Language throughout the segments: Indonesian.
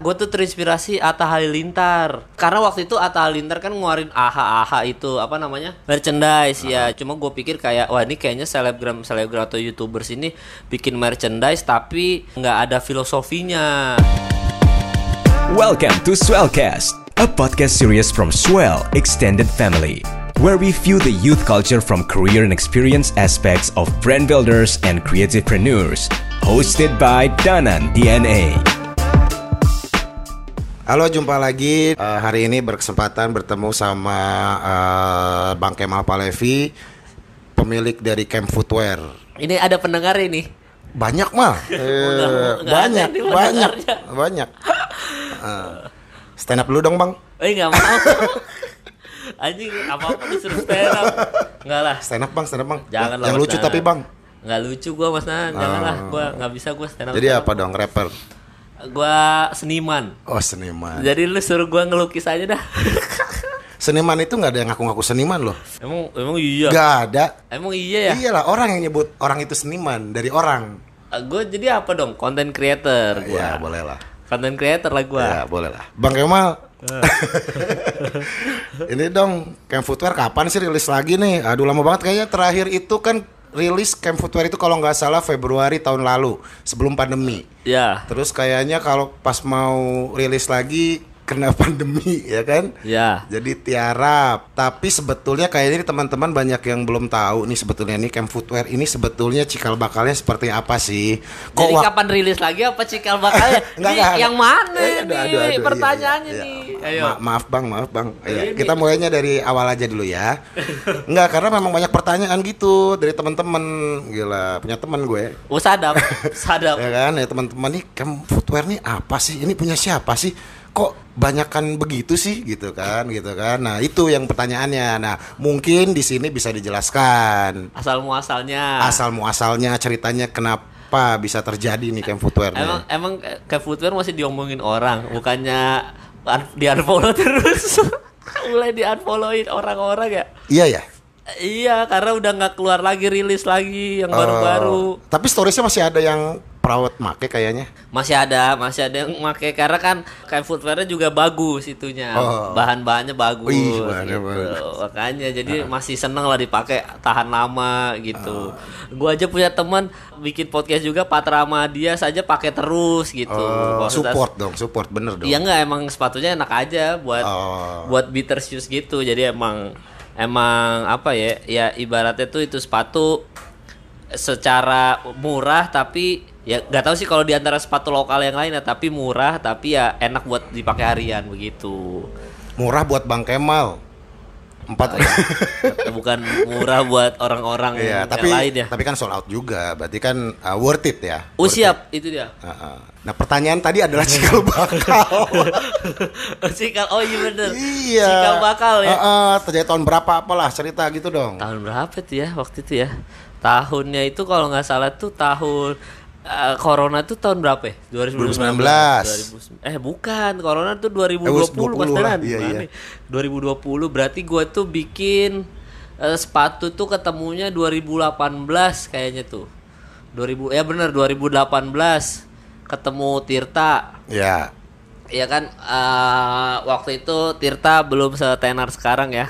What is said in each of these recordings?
Gue tuh terinspirasi Atta Halilintar Karena waktu itu Atta Halilintar kan ngeluarin AHA-AHA itu Apa namanya? Merchandise ya Cuma gue pikir kayak Wah ini kayaknya selebgram selebgram atau youtubers ini Bikin merchandise tapi nggak ada filosofinya Welcome to Swellcast, a podcast series from Swell Extended Family, where we view the youth culture from career and experience aspects of brand builders and creativepreneurs. Hosted by Danan DNA. Halo, jumpa lagi. Eh, hari ini berkesempatan bertemu sama eh, Bang Kemal Palevi, pemilik dari Camp Footwear. Ini ada pendengar ini Banyak mah, Eh, Enggak, enggak banyak, banyak, banyak. Eh, stand up dulu dong, Bang. Eh nggak mau Anjing apa-apa disuruh stand up Enggak lah Stand up, Bang, stand up, Bang. Jangan lah, Yang lucu tapi, Bang. Nggak lucu gua mas Nan Jangan lah Gua nggak bisa gua stand up Jadi apa dong, rapper? Gua seniman Oh, seniman. Jadi lu suruh gua ngelukis aja dah Seniman itu nggak ada yang ngaku-ngaku seniman loh. Emang emang iya Nggak ada. Emang iya ya Iyalah, orang yang nyebut orang itu seniman dari orang. Gue jadi apa dong? Content creator gua Ya, boleh lah. Content creator lah gua Ya boleh lah. Bang Kemal. Eh. ini dong Camp Footwear kapan sih rilis lagi nih? Aduh lama banget kayaknya terakhir itu kan rilis Camp Footwear itu kalau nggak salah Februari tahun lalu sebelum pandemi. Ya Terus kayaknya kalau pas mau rilis lagi kena pandemi ya kan? Ya Jadi tiarap. Tapi sebetulnya kayaknya teman-teman banyak yang belum tahu nih sebetulnya nih Camp Footwear ini sebetulnya cikal bakalnya seperti apa sih? Jadi wak- kapan rilis lagi apa cikal bakalnya? Enggak, Nih, enggak, yang mana Eh, aduh, nih? aduh, aduh, iya, Pertanyaannya iya, iya. nih. Ayo. Ma- maaf bang, maaf bang. Iya, Ini. kita mulainya dari awal aja dulu ya. Enggak, karena memang banyak pertanyaan gitu dari teman-teman. Gila, punya teman gue. Oh sadap, sadap. Ya kan, ya teman-teman nih, Camp Footwear nih apa sih? Ini punya siapa sih? Kok banyakan begitu sih gitu kan, gitu kan. Nah, itu yang pertanyaannya. Nah, mungkin di sini bisa dijelaskan Asal muasalnya. asal muasalnya ceritanya kenapa bisa terjadi nih Camp Footwear Emang emang ke footwear masih diomongin orang, bukannya di unfollow terus. Mulai di unfollowin orang-orang ya. Iya ya. Iya, karena udah nggak keluar lagi rilis lagi yang baru-baru. Oh, tapi storiesnya masih ada yang perawat make kayaknya. Masih ada, masih ada yang make karena kan kayak footwearnya juga bagus itunya. Oh. Bahan-bahannya bagus. Wih, bahannya gitu. bagus. Makanya jadi masih seneng lah dipakai tahan lama gitu. Gua aja punya teman bikin podcast juga Patra sama dia saja pakai terus gitu. Oh, Maksudnya- support dong, support bener dong. Iya enggak emang sepatunya enak aja buat Oh. buat beater shoes gitu. Jadi emang emang apa ya? Ya ibaratnya tuh itu sepatu secara murah tapi ya nggak tahu sih kalau di antara sepatu lokal yang lain ya tapi murah tapi ya enak buat dipakai harian begitu. Murah buat Bang Kemal. Empat. Bukan murah buat orang-orang Iya, yang tapi lain ya. tapi kan sold out juga. Berarti kan uh, worth it ya. Oh Worth siap, itu dia. it. Uh, uh. Nah, pertanyaan tadi adalah cikal bakal. Cikal, oh iya bener. iya. Cikal bakal ya. Uh, uh, terjadi tahun berapa apalah cerita gitu dong. Tahun berapa tuh ya waktu itu ya? Tahunnya itu kalau nggak salah tuh tahun eh, Corona tuh tahun berapa ya? 2019. 2000 eh bukan, Corona tuh 2020 Eh, Mas 20 lah, Danan. iya, iya. nih? 2020 berarti gua tuh bikin eh, sepatu tuh ketemunya 2018 kayaknya tuh. 2000 ya bener 2018 ketemu Tirta. Ya. Iya kan eh, waktu itu Tirta belum setenar sekarang ya.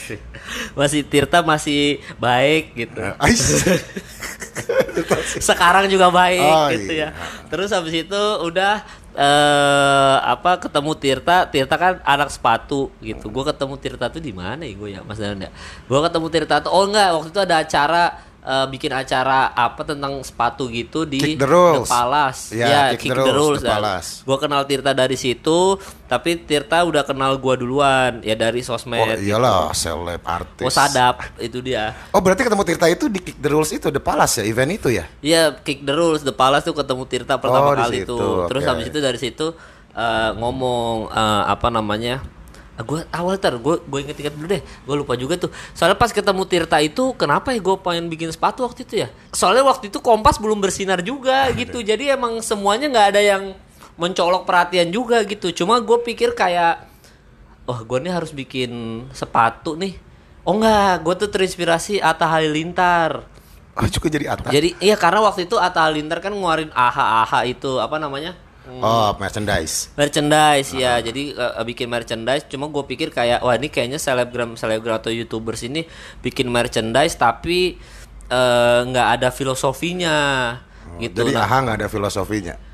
Masih Tirta masih baik gitu. Sekarang juga baik Oh, gitu iya. ya. Terus habis itu udah eh apa ketemu Tirta, Tirta kan anak sepatu gitu. Gue ketemu Tirta tuh di mana ya gue ya Mas Danan ya? Gue ketemu Tirta tuh oh enggak waktu itu ada acara eh, bikin acara apa tentang sepatu gitu di Kick the Rules. Palace. Ya, Kick the Rules, The Palace. Gue kenal Tirta dari situ, tapi Tirta udah kenal gua duluan ya dari sosmed. Oh iyalah, seleb artis. Oh sadap itu dia. Oh berarti ketemu Tirta itu di Kick the Rules itu The Palace ya event itu ya? Iya, Kick the Rules, The Palace tuh ketemu Tirta pertama Oh, kali tuh. Terus oke. habis itu dari situ eh, ngomong eh, apa namanya? Gue awal ter gue gue inget-inget dulu deh. Gue lupa juga tuh. Soalnya pas ketemu Tirta itu kenapa ya gue pengen bikin sepatu waktu itu ya? Soalnya waktu itu Kompas belum bersinar juga gitu. Jadi emang semuanya nggak ada yang mencolok perhatian juga gitu. Cuma gue pikir kayak wah gue nih harus bikin sepatu nih. Oh enggak gue tuh terinspirasi Atta Halilintar. Oh juga jadi Atta. jadi iya karena waktu itu Atta Halilintar kan ngeluarin AHA AHA itu apa namanya Oh, merchandise. merchandise ya. Jadi eh, bikin merchandise. Cuma gue pikir kayak wah ini kayaknya selebgram selebgram atau youtubers ini bikin merchandise tapi eh, nggak ada filosofinya. Gitu. Jadi Nah, aha nggak ada filosofinya.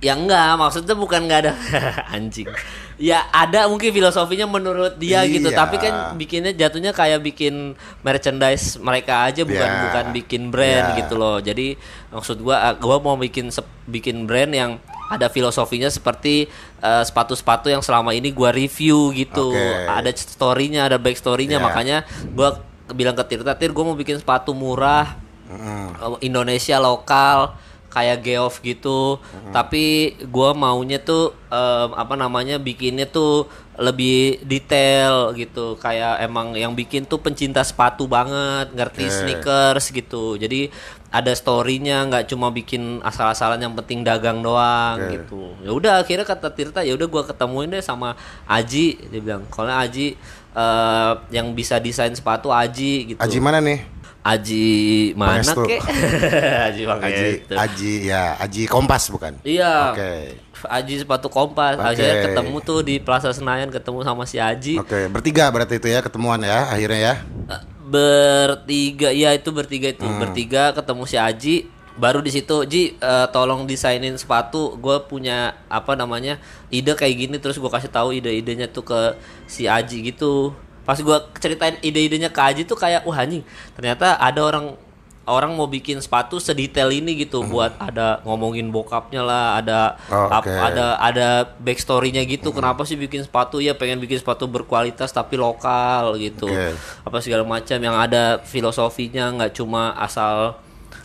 Ya enggak maksudnya bukan nggak ada anjing ya ada mungkin filosofinya menurut dia gitu Iya. tapi kan bikinnya jatuhnya kayak bikin merchandise mereka aja bukan Iya. bukan bikin brand Iya. gitu loh jadi maksud gua ah, gua mau bikin bikin brand yang ada filosofinya seperti eh, sepatu-sepatu yang selama ini gua review gitu Oke. ada storynya ada backstorynya Iya. makanya gua bilang ke Tirta Tir gua mau bikin sepatu murah Uh, Indonesia lokal kayak Geoff gitu. Tapi gua maunya tuh em, apa namanya bikinnya tuh lebih detail gitu. Kayak emang yang bikin tuh pencinta sepatu banget ngerti Oke. sneakers gitu. Jadi ada storynya nggak cuma bikin asal-asalan yang penting dagang doang Oke. gitu. Ya udah akhirnya kata Tirta ya udah gua ketemuin deh sama Aji dia bilang. Kalau Aji eh, yang bisa desain sepatu Aji gitu. Aji mana nih? Aji mana Pangestu. kek? Aji Aji. Aji ya, Aji Kompas bukan? Iya. Oke. Aji sepatu kompas. Oke. Akhirnya ketemu tuh di Plaza Senayan ketemu sama si Aji. Oke, bertiga berarti itu ya ketemuan ya akhirnya ya. Eh, Bertiga, ya itu bertiga itu. Hmm. Bertiga ketemu si Aji. Baru di situ, Ji, eh, tolong desainin sepatu. Gue punya apa namanya ide kayak gini. Terus gue kasih tahu ide-idenya tuh ke si Aji gitu. Pas gue ceritain ide-idenya ke Aji tuh kayak wah anjing. Ternyata ada orang orang mau bikin sepatu sedetail ini gitu buat ada ngomongin bokapnya lah ada Hmm. Oh, ap- oke. ada ada backstorynya gitu kenapa sih bikin sepatu ya pengen bikin sepatu berkualitas tapi lokal gitu Oke. apa segala macam yang ada filosofinya nggak cuma asal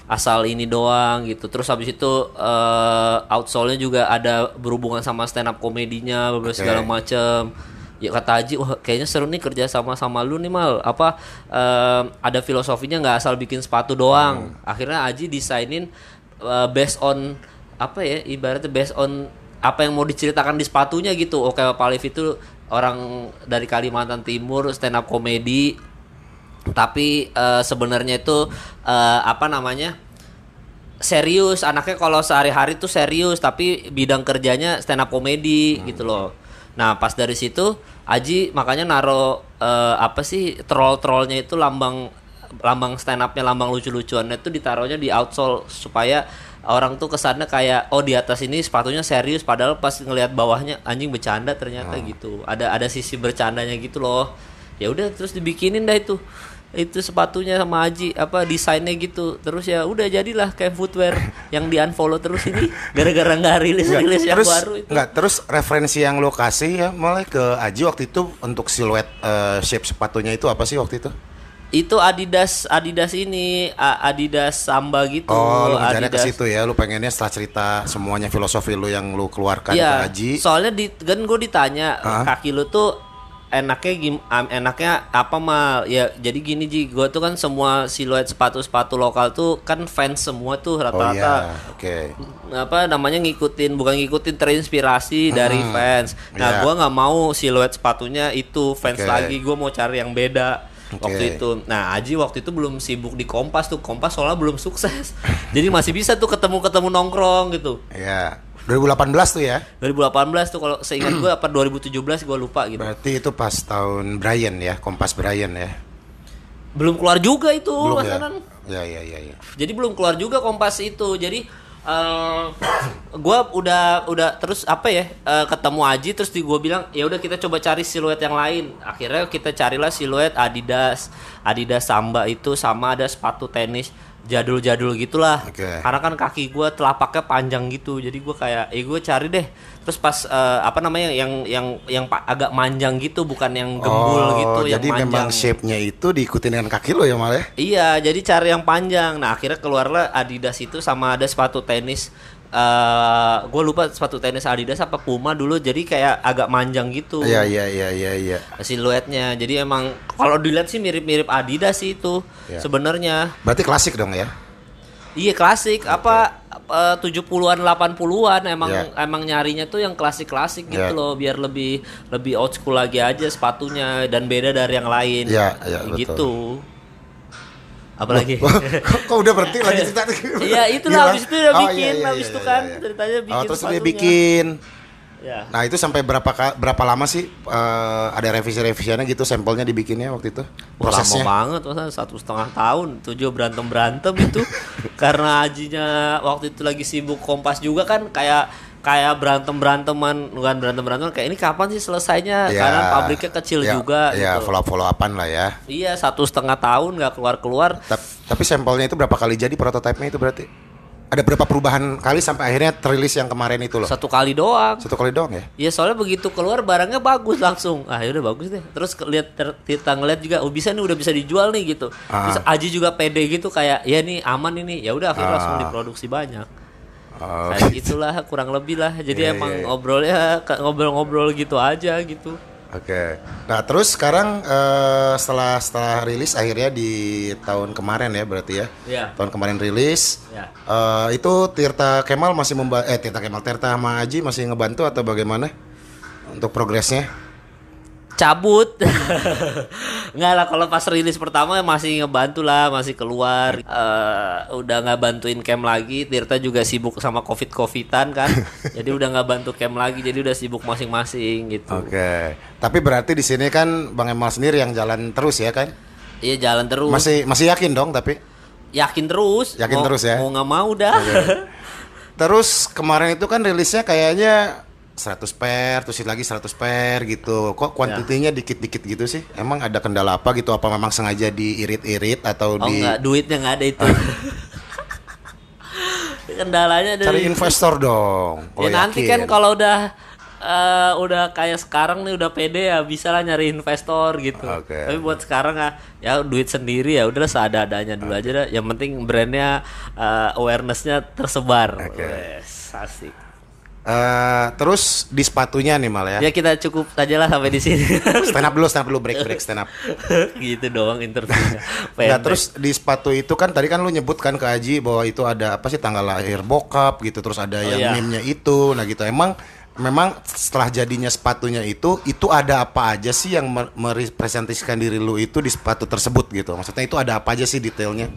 asal ini doang gitu terus habis itu eh outsole-nya juga ada berhubungan sama stand up komedinya beberapa Oke. segala macam ya kata Haji wah kayaknya seru nih kerja sama sama lu nih mal. Apa eh, ada filosofinya nggak asal bikin sepatu doang? Akhirnya Haji desainin eh, based on apa ya ibaratnya based on apa yang mau diceritakan di sepatunya gitu. Oke Pak Alif itu orang dari Kalimantan Timur stand up komedi. Tapi eh, sebenarnya itu eh, apa namanya serius. Anaknya kalau sehari-hari tuh serius tapi bidang kerjanya stand up komedi gitu loh nah pas dari situ Aji makanya naro eh, apa sih troll-trollnya itu lambang lambang stand upnya lambang lucu-lucuannya itu ditaruhnya di outsole supaya orang tuh kesannya kayak oh di atas ini sepatunya serius padahal pas ngelihat bawahnya anjing bercanda ternyata gitu. Ada ada sisi bercandanya gitu loh. Ya udah terus dibikinin dah itu itu sepatunya sama Aji apa desainnya gitu terus ya udah jadilah kayak footwear yang di unfollow terus ini gara-gara nggak rilis rilis yang terus baru itu enggak, terus referensi yang lo kasih ya mulai ke Aji waktu itu untuk siluet eh, shape sepatunya itu apa sih waktu itu? itu Adidas Adidas ini Adidas Samba gitu Oh, lu ngejarnya ke Adidas. situ ya. Lu pengennya setelah cerita semuanya filosofi lu yang lu keluarkan Iya, ke Aji. soalnya di kan gue ditanya Hah? kaki lu tuh enaknya gim, enaknya apa mal ya jadi gini ji gue tuh kan semua siluet sepatu sepatu lokal tuh kan fans semua tuh oh rata-rata iya, oke. apa namanya ngikutin bukan ngikutin terinspirasi dari fans. Nah, Iya. gua nggak mau siluet sepatunya itu fans Oke. lagi. Gua mau cari yang beda Oke. waktu itu. Nah, Aji waktu itu belum sibuk di Kompas tuh. Kompas soalnya belum sukses. Jadi masih bisa tuh ketemu-ketemu nongkrong gitu. Iya. 2018 tuh ya. 2018 tuh kalau seingat gua apa 2017 gua lupa gitu. Berarti itu pas tahun Brian ya, Kompas Brian ya. Belum keluar juga itu Belum Mas ya. Anan. Ya ya ya ya. jadi belum keluar juga kompas itu jadi eh gua udah udah terus apa ya eh, ketemu Aji terus di gua bilang ya udah kita coba cari siluet yang lain akhirnya kita carilah siluet Adidas Adidas Samba itu sama ada sepatu tenis jadul-jadul gitulah Oke. karena kan kaki gua telapaknya panjang gitu jadi gua kayak eh gue cari deh terus pas eh, apa namanya yang yang yang agak manjang gitu bukan yang gembul oh, gitu yang jadi memang shape-nya itu diikutin dengan kaki lo ya malah ya? Iya, jadi cari yang panjang. Nah, akhirnya keluarlah Adidas itu sama ada sepatu tenis. Eh gue lupa sepatu tenis Adidas apa Puma dulu. Jadi kayak agak manjang gitu. Iya iya iya iya iya. Siluetnya. Jadi emang kalau dilihat sih mirip-mirip Adidas sih itu Iya. sebenarnya. Berarti klasik dong ya? Iya klasik. Apa eh, 70-an 80-an emang Iya. emang nyarinya tuh yang klasik-klasik gitu Iya. loh biar lebih lebih old school lagi aja sepatunya dan beda dari yang lain. Iya, iya, betul. Apalagi? kok, kok udah berhenti lagi cerita? Iya, itulah, habis itu udah Oh, bikin, iya, iya, habis iya, itu iya, kan iya. ceritanya bikin Oh, terus dia bikin. Ya. Nah itu sampai berapa berapa lama sih eh, ada revisi-revisiannya gitu sampelnya dibikinnya waktu itu Wah, lama prosesnya? banget masa satu setengah tahun tujuh berantem berantem itu karena ajinya waktu itu lagi sibuk kompas juga kan kayak kayak berantem beranteman bukan berantem beranteman kayak ini kapan sih selesainya Ya, karena pabriknya kecil ya, juga Ya gitu follow follow upan lah ya. iya satu setengah tahun nggak keluar keluar Tap- Tapi sampelnya itu berapa kali jadi prototipenya itu berarti? Ada berapa perubahan kali sampai akhirnya terilis yang kemarin itu loh? satu kali doang Satu kali doang ya? Ya soalnya begitu keluar barangnya bagus langsung. Ah ya udah bagus deh. Terus lihat ter- kita ngeliat juga, oh bisa nih udah bisa dijual nih gitu. Terus Aji juga pede gitu kayak ya nih aman ini. Ya udah akhirnya langsung Ah. diproduksi banyak. Oh, Kayak gitulah kurang lebih lah. Jadi Iya, emang iya, iya. ngobrolnya ngobrol-ngobrol gitu aja gitu. Oke. Nah terus sekarang eh, setelah setelah rilis akhirnya di tahun kemarin ya berarti ya? Iya. Tahun kemarin rilis. Ya. eh, itu Tirta Kemal masih memba eh Tirta Kemal Tirta sama Aji masih ngebantu atau bagaimana untuk progresnya? Cabut. Nggak lah kalau pas rilis pertama masih ngebantu lah, masih keluar. Eh, udah nggak bantuin camp lagi. Tirta juga sibuk sama covid-covidan kan. jadi udah nggak bantu camp lagi. Jadi udah sibuk masing-masing gitu. Oke. Tapi berarti di sini kan Bang Emal sendiri yang jalan terus ya kan? Iya jalan terus. Masih masih yakin dong tapi. yakin terus. Yakin Mau- terus ya? Mau nggak mau dah. Terus kemarin itu kan rilisnya kayaknya 100 per, terus lagi 100 per gitu. Kok kuantitinya dikit-dikit gitu sih? Emang ada kendala apa gitu? Apa memang sengaja diirit-irit atau oh di nggak, duitnya nggak ada itu. Kendalanya dari cari investor dong? Ya nanti kan kalau udah eh, udah kayak sekarang nih udah pede ya bisa lah nyari investor gitu. Oke. Tapi buat sekarang ah, ya duit sendiri ya udah seada-adanya dulu aja dah. Yang penting brandnya eh, awarenessnya tersebar. Oke. Wes, asik. Eh, terus di sepatunya nih mal ya. Ya kita cukup saja lah sampai di sini. Stand up dulu, stand up dulu, break break stand up. gitu doang interviewnya. Nah, terus di sepatu itu kan tadi kan lu nyebutkan ke Aji bahwa itu ada apa sih tanggal lahir bokap gitu, terus ada yang iya. meme-nya itu. Nah, gitu. Emang memang setelah jadinya sepatunya itu itu ada apa aja sih yang mer- merepresentasikan diri lu itu di sepatu tersebut gitu. Maksudnya itu ada apa aja sih detailnya?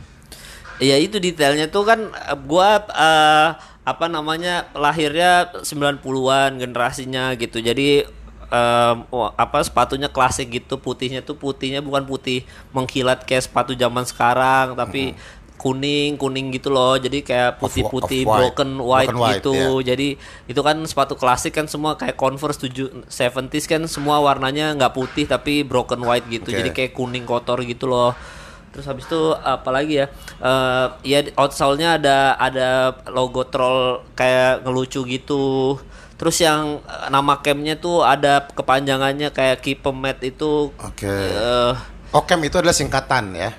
Ya itu detailnya tuh kan gua eh, apa namanya lahirnya 90-an generasinya gitu. Jadi wah, apa sepatunya klasik gitu, putihnya tuh putihnya bukan putih mengkilat kayak sepatu zaman sekarang tapi kuning kuning gitu loh. Jadi kayak putih-putih off-white. broken white, Broken white, gitu. ya. Jadi itu kan sepatu klasik kan semua kayak Converse 7 70s kan semua warnanya nggak putih tapi broken white gitu. Oke. Jadi kayak kuning kotor gitu loh. Terus habis itu apalagi ya? Eh ya di outsole-nya ada ada logo troll kayak ngelucu gitu. Terus yang eh, nama campnya tuh ada kepanjangannya kayak Kipemet itu Oke. eh, Okem itu adalah singkatan ya.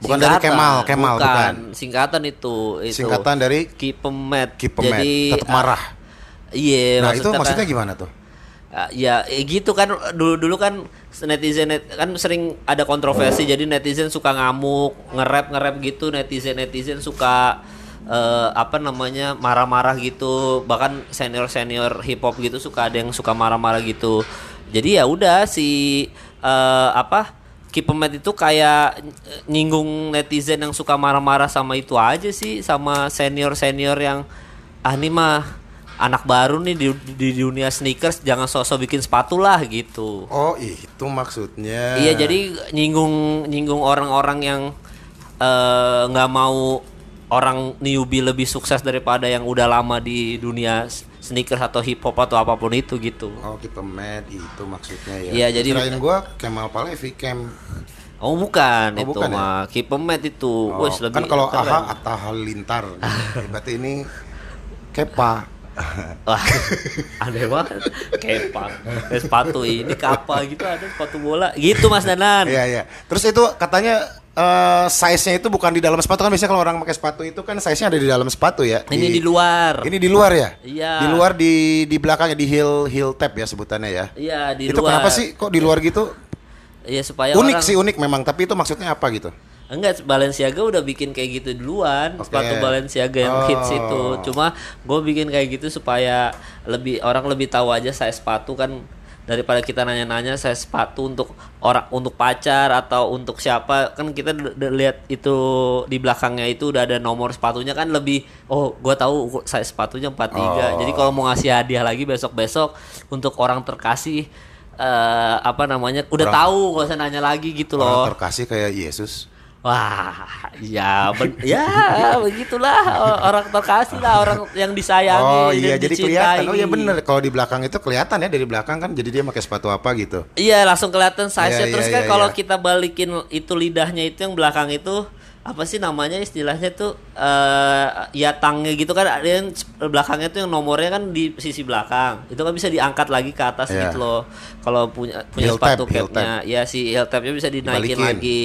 Bukan dari singkatan, Kemal, Kemal bukan. Singkatan itu, itu. Singkatan dari Kipemet. Kipemet, Jadi tetap marah. eh, Iya, Nah, itu maksudnya maksudnya gimana tuh? Ah, Ya, eh, gitu kan dulu dulu kan netizen net, kan sering ada kontroversi jadi netizen suka ngamuk, nge-rap nge-rap gitu, netizen netizen suka eh, apa namanya marah-marah gitu, bahkan senior-senior hip hop gitu suka ada yang suka marah-marah gitu. Jadi ya udah si eh, apa Kipemet itu kayak nyinggung netizen yang suka marah-marah sama itu aja sih sama senior-senior yang ah ini mah anak baru nih di, di dunia sneakers jangan sosok bikin sepatu lah gitu. Oh, itu maksudnya. Iya jadi nyinggung nyinggung orang-orang yang eh, nggak mau orang newbie lebih sukses daripada yang udah lama di dunia sneakers atau hip hop atau apa pun itu gitu. Oh, Kipemet itu maksudnya ya. Iya, jadi- kirain gua Kemal Palevi Kem. Oh bukan Oh, itu bukan ya? mah Kipemet itu. Oh, Wes, kan lebih kalau keren. AHA Atta Halilintar. Berarti ini Kepa. Wah, aneh banget. Kepa. Kayak sepatu ini kapa gitu ada sepatu bola. Gitu Mas Danan. Iya, iya. Terus itu katanya eh, size-nya itu bukan di dalam sepatu kan biasanya kalau orang pakai sepatu itu kan size-nya ada di dalam sepatu ya. Ini di luar. Ini di luar ya? Iya. Di luar di di belakangnya di heel heel tab ya sebutannya ya. Iya, di itu luar. kenapa sih kok di luar gitu? Iya supaya unik orang sih unik memang, tapi itu maksudnya apa gitu? Enggak, Balenciaga udah bikin kayak gitu duluan. Oke. Sepatu Balenciaga yang Oh. hits itu. Cuma gue bikin kayak gitu supaya lebih orang lebih tahu aja size sepatu kan daripada kita nanya-nanya saya sepatu untuk orang untuk pacar atau untuk siapa kan kita lihat itu di belakangnya itu udah ada nomor sepatunya kan lebih oh gua tahu saya sepatunya 43 jadi kalau mau ngasih hadiah lagi besok-besok untuk orang terkasih eh apa namanya udah Orang- tahu gak usah nanya lagi gitu loh Orang terkasih kayak Yesus. Wah, ya, ben- ya begitulah orang terkasih lah, orang yang disayangi. Oh dan iya, jadi dicintai. kelihatan. Oh iya bener. Kalau di belakang itu kelihatan ya dari belakang kan. Jadi dia pakai sepatu apa gitu. Iya, langsung kelihatan size-nya. Iya, Terus iya, kan iya, kalau iya. kita balikin itu lidahnya itu yang belakang itu apa sih namanya istilahnya tuh eh ya tangnya gitu kan ada yang belakangnya tuh yang nomornya kan di sisi belakang. Itu kan bisa diangkat lagi ke atas Iya. gitu loh. Kalau punya punya Heel sepatu capnya ya si heel tabnya bisa dinaikin Dibalikin. lagi.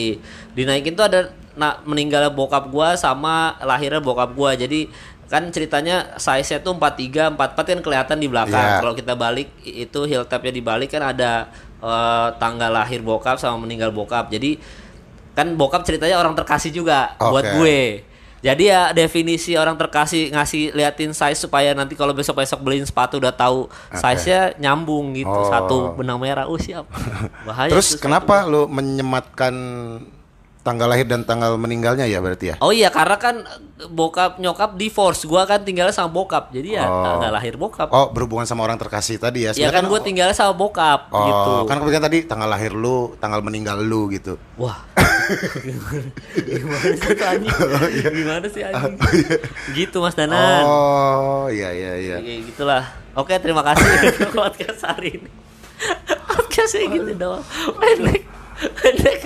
Dinaikin tuh ada nah, meninggalnya bokap gua sama lahirnya bokap gua. Jadi kan ceritanya size-nya tuh 43 44 kan kelihatan di belakang. Iya. kalau kita balik itu heel tabnya dibalik kan ada eh, tanggal lahir bokap sama meninggal bokap. Jadi kan bokap ceritanya orang terkasih juga buat Oke. gue. Jadi ya definisi orang terkasih ngasih liatin size supaya nanti kalau besok besok beliin sepatu udah tahu size-nya nyambung gitu. Oh. satu benang merah oh siap. Bahaya Terus kenapa lu menyematkan tanggal lahir dan tanggal meninggalnya ya berarti ya? Oh iya karena kan bokap nyokap divorce gua kan tinggalnya sama bokap jadi ya Oh. tanggal lahir bokap Oh berhubungan sama orang terkasih tadi ya? ya Sebenarnya kan gue tinggalnya sama bokap Oh, gitu kan kemudian tadi tanggal lahir lu, tanggal meninggal lu gitu. Wah. gimana sih anjing? Gimana sih anjing? Gitu Mas Danan. Oh, iya iya iya. Kayak gitulah. Oke, terima kasih untuk podcast hari ini. Podcastnya gitu doang. Pendek.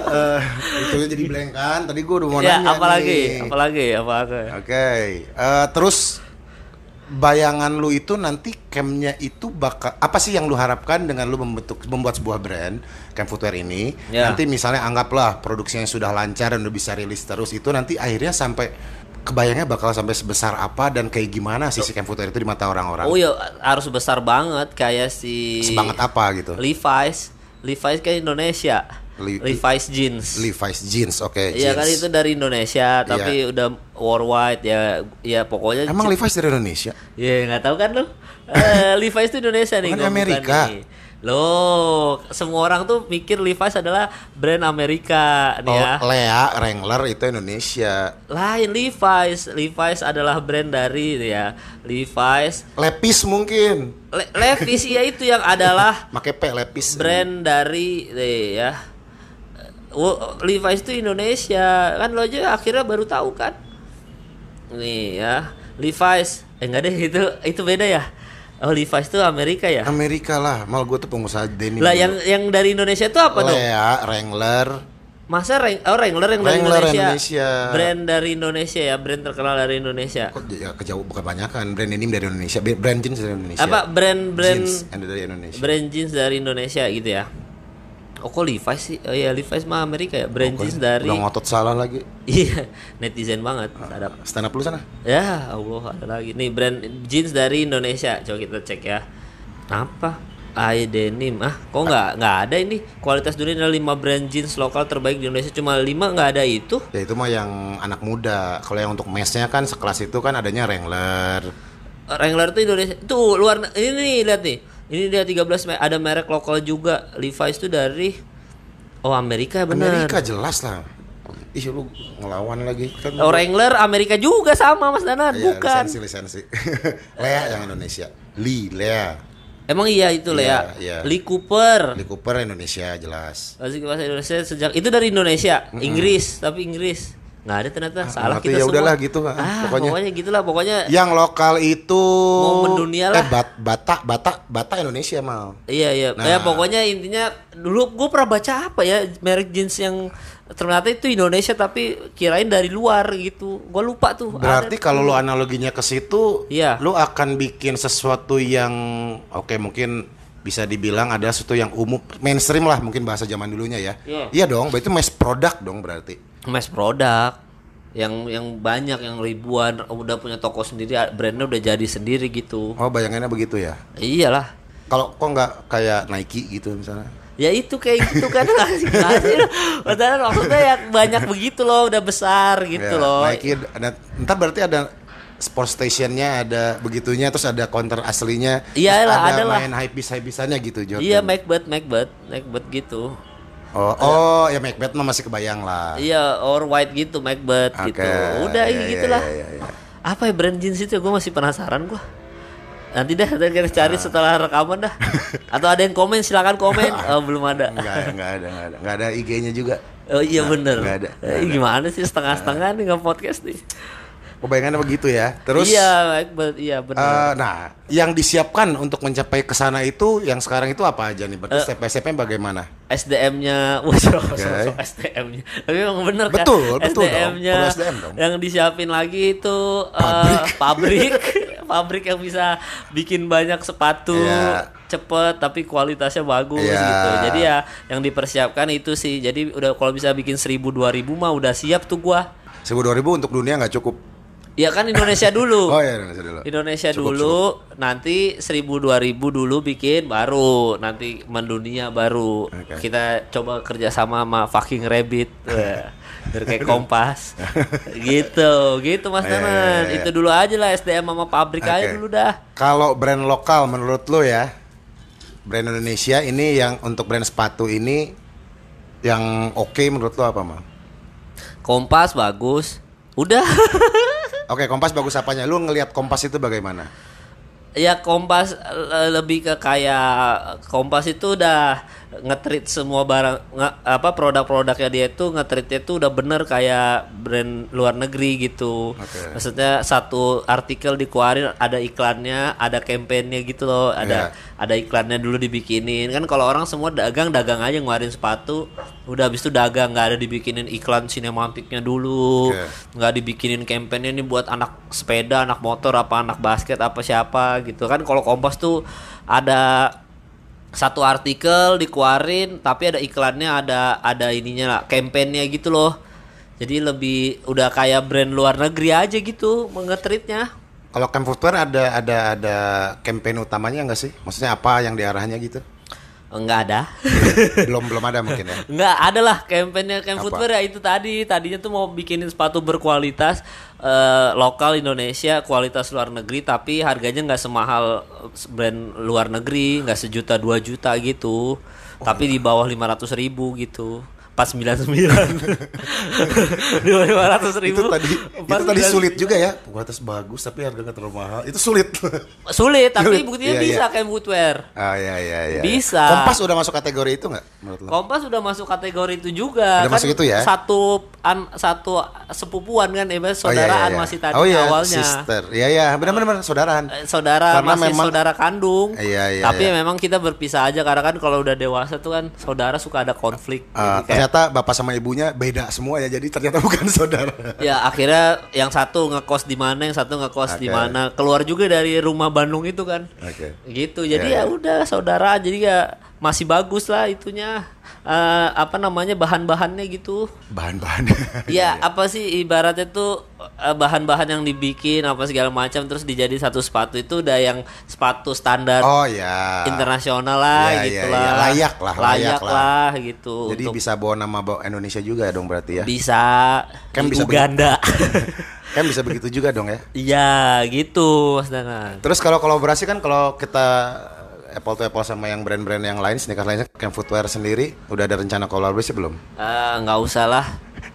Eh, itu jadi blank kan? Tadi gua udah mau ya, nanya apalagi? nih. Apalagi? Apa lagi? Oke, eh, terus bayangan lu itu nanti campnya itu bakal apa sih yang lu harapkan dengan lu membentuk membuat sebuah brand camp footwear ini? Ya. Nanti misalnya anggaplah produksinya sudah lancar dan udah bisa rilis terus itu nanti akhirnya sampai kebayangnya bakal sampai sebesar apa dan kayak gimana sih si camp footwear itu di mata orang-orang? Oh iya, harus besar banget kayak si Sebanget apa gitu? Levi's. Levi's kan Indonesia. Li- Levi's jeans. Levi's jeans, oke. Iya jeans. kan itu dari Indonesia, tapi udah worldwide ya. Ya pokoknya Emang Levi's dari Indonesia? Ya nggak tahu kan lo. Eh, Levi's itu Indonesia nih. Bukan Amerika. nih. Loh, semua orang tuh mikir Levi's adalah brand Amerika nih Oh, ya. Lea Wrangler itu Indonesia. Lain Levi's. Levi's adalah brand dari ya Levi's. Lepis mungkin. Le- Levi's ya itu yang adalah Pakai P Lepis. brand dari eh, ya. Wo- Levi's itu Indonesia. Kan lo aja akhirnya baru tahu kan? Nih ya. Levi's. Eh enggak deh itu itu beda ya. Oh Levi's itu Amerika ya? Amerika lah, mal gue tuh pengusaha denim. lah yang yang dari Indonesia itu apa dong Lea, Wrangler, masa Wrang- oh Wrangler yang dari Wrangler Indonesia. Indonesia. brand dari Indonesia ya brand terkenal dari Indonesia. Kok ya kejauh bukan banyak kan brand denim dari Indonesia, brand jeans dari Indonesia. apa? Brand brand Jeans dari Indonesia. brand jeans dari Indonesia gitu ya oh kok Levi's sih? Oh iya Levi's mah Amerika ya brand jeans dari Udah ngotot salah lagi. iya netizen banget sadap. Stand up lu sana. Ya Allah ada lagi. Nih brand jeans dari Indonesia. Coba kita cek ya. Apa? I denim. Ah kok nggak nggak ada ini? Kualitas dunia ada 5 brand jeans lokal terbaik di Indonesia. Cuma 5 nggak ada itu? Ya itu mah yang anak muda. Kalau yang untuk mesnya kan sekelas itu kan adanya Wrangler. Wrangler tuh Indonesia tuh luar ini nih lihat nih ini dia 13 me- ada merek lokal juga Levi's tuh dari oh Amerika ya bener Amerika jelas lah. Ih lu ngelawan lagi kan. Oh, Wrangler Amerika juga sama Mas Danan Iya, bukan lisensi lisensi. Lea yang Indonesia. Lee Lea. emang iya itu lah ya Iya, iya. Lee Cooper Lee Cooper Indonesia jelas. Masih bahasa Indonesia sejak itu dari Indonesia, Inggris, tapi Inggris nggak ada ternyata salah ngerti, kita ya semua. udahlah gitu, ah, ah, pokoknya. pokoknya. gitulah pokoknya. Yang lokal itu Mau mendunia lah. Eh, bat, Bata, Bata, Bata Indonesia mal. Iya iya, Nah. ya pokoknya intinya dulu gue pernah baca apa ya merek jeans yang ternyata itu Indonesia tapi kirain dari luar gitu. Gue lupa tuh. Berarti kalau lu analoginya ke situ, Iya. lu akan bikin sesuatu yang oke mungkin bisa dibilang ada sesuatu yang umum mainstream lah mungkin bahasa zaman dulunya ya. Iya. Iya dong, berarti mass product dong berarti. Mass product yang yang banyak yang ribuan udah punya toko sendiri brandnya udah jadi sendiri gitu. Oh, bayangannya begitu ya. Iyalah. Kalau kok nggak kayak Nike gitu misalnya. Ya itu kayak gitu kan. Padahal maksudnya yang banyak begitu loh udah besar gitu Ya, loh. Nike ada, entah berarti ada sport stationnya ada begitunya terus ada counter aslinya Iya terus lah, ada ada lah. main hype hype bisannya gitu Jordan Iya Macbeth, Macbeth, Macbeth gitu. Oh oh ya Macbeth mah masih kebayang lah Iya, or white gitu Macbeth Oke, gitu. Udah iya, iya, gitulah. iya, iya, iya. Apa ya brand jeans itu? Gue masih penasaran gua. Nanti dah kita kita cari setelah rekaman dah. Atau ada yang komen silakan komen. Oh, belum ada. Enggak, enggak ada, enggak ada. Enggak ada IG-nya juga. Oh iya bener. nggak ada, nggak Eh, ada. gimana sih setengah-setengah nih nge podcast nih? Kebayangannya begitu ya. Terus iya, Macbeth, iya bener. eh, nah, yang disiapkan untuk mencapai ke sana itu yang sekarang itu apa aja nih? Berarti step by step-nya bagaimana? SDM-nya, wah so, so, so, Oke. SDM-nya. Tapi emang bener Betul, kan? betul dong. SDM-nya SDM dong. yang disiapin lagi itu eh, pabrik, pabrik yang bisa bikin banyak sepatu Iya. cepet tapi kualitasnya bagus Iya. gitu. Jadi ya yang dipersiapkan itu sih. Jadi udah kalau bisa bikin 1000 2000 mah udah siap tuh gua. 1000 2000 untuk dunia nggak cukup. Ya kan Indonesia dulu. Oh iya, Indonesia dulu. Indonesia Cukup, dulu, nanti 1000 2000 dulu bikin baru, nanti mendunia baru. Oke. Kita coba kerjasama sama fucking Rabbit. Biar kayak kompas. gitu, gitu Mas Iya, iya, Nanan. iya. Itu dulu aja lah SDM sama pabrik aja Oke. dulu dah. Kalau brand lokal menurut lo ya, brand Indonesia ini yang untuk brand sepatu ini yang oke menurut lo apa mah? Kompas bagus. Udah. Oke, Kompas bagus apanya? Lu ngelihat Kompas itu bagaimana? ya Kompas eh, lebih ke kayak Kompas itu udah ngetrit semua barang nge- apa produk-produknya dia itu ngetritnya itu udah bener kayak brand luar negeri gitu. Oke. Maksudnya satu artikel dikeluarin ada iklannya, ada kampanyenya gitu loh, ada Iya. ada iklannya dulu dibikinin. Kan kalau orang semua dagang dagang aja ngeluarin sepatu, udah habis itu dagang nggak ada dibikinin iklan sinematiknya dulu, nggak dibikinin kampanye ini buat anak sepeda, anak motor, apa anak basket, apa siapa gitu kan. Kalau Kompas tuh ada satu artikel dikeluarin tapi ada iklannya ada ada ininya lah kampanyenya gitu loh jadi lebih udah kayak brand luar negeri aja gitu mengetritnya Kalau Camp Footwear ada ada ada campaign utamanya nggak sih? Maksudnya apa yang diarahnya gitu? Enggak ada belum belum ada mungkin ya. Enggak, ada lah kampanye Camp? Footwear ya itu tadi. Tadinya tuh mau bikinin sepatu berkualitas eh, lokal Indonesia, kualitas luar negeri tapi harganya nggak semahal brand luar negeri, nggak sejuta dua juta gitu. Tapi di bawah 500 ribu gitu. Pas 99 Di bawah 500 ribu itu tadi itu tadi sulit juga ya. Kualitas bagus tapi harga nggak terlalu mahal. Itu sulit. Sulit, tapi Sulit. buktinya Iya, bisa iya. Camp Footwear Ah ya ya ya. Bisa. Kompas udah masuk kategori itu nggak menurut lo? Kompas udah masuk kategori itu juga. Udah masuk itu ya? Satu an, satu sepupuan kan, ya Oh, iya, saudaraan iya, iya. masih tadi oh, iya, awalnya. Sister. Iya iya, benar-benar saudaraan. Eh, Saudara Karena masih memang- saudara kandung. Iya, iya, Tapi iya. memang kita berpisah aja karena kan kalau udah dewasa tuh kan saudara suka ada konflik. Jadi kayak- ternyata bapak sama ibunya beda semua ya. Jadi ternyata bukan saudara. ya akhirnya yang satu ngekos di mana, yang satu ngekos di Oke. mana. Keluar juga dari rumah Bandung itu kan. Oke. Gitu. Jadi Iya, ya iya. udah saudara jadi ya masih bagus lah itunya. Eh, apa namanya bahan-bahannya gitu. Bahan-bahan. Iya, apa sih ibaratnya tuh eh, bahan-bahan yang dibikin apa segala macam terus dijadi satu sepatu itu udah yang sepatu standar oh ya. internasional lah Iya, gitu iya, lah. iya. Layak lah, layak Layak lah. lah gitu. Jadi untuk bisa bawa nama bawa Indonesia juga dong berarti ya. bisa Kan bisa Uganda. kan bisa begitu juga dong ya. Iya, gitu Mas Danan. Terus kalau kolaborasi kan kalau kita apple to apple sama yang brand-brand yang lain, sneakers lainnya, Camp Footwear sendiri, udah ada rencana kolaborasi belum? Eh, nggak usah lah.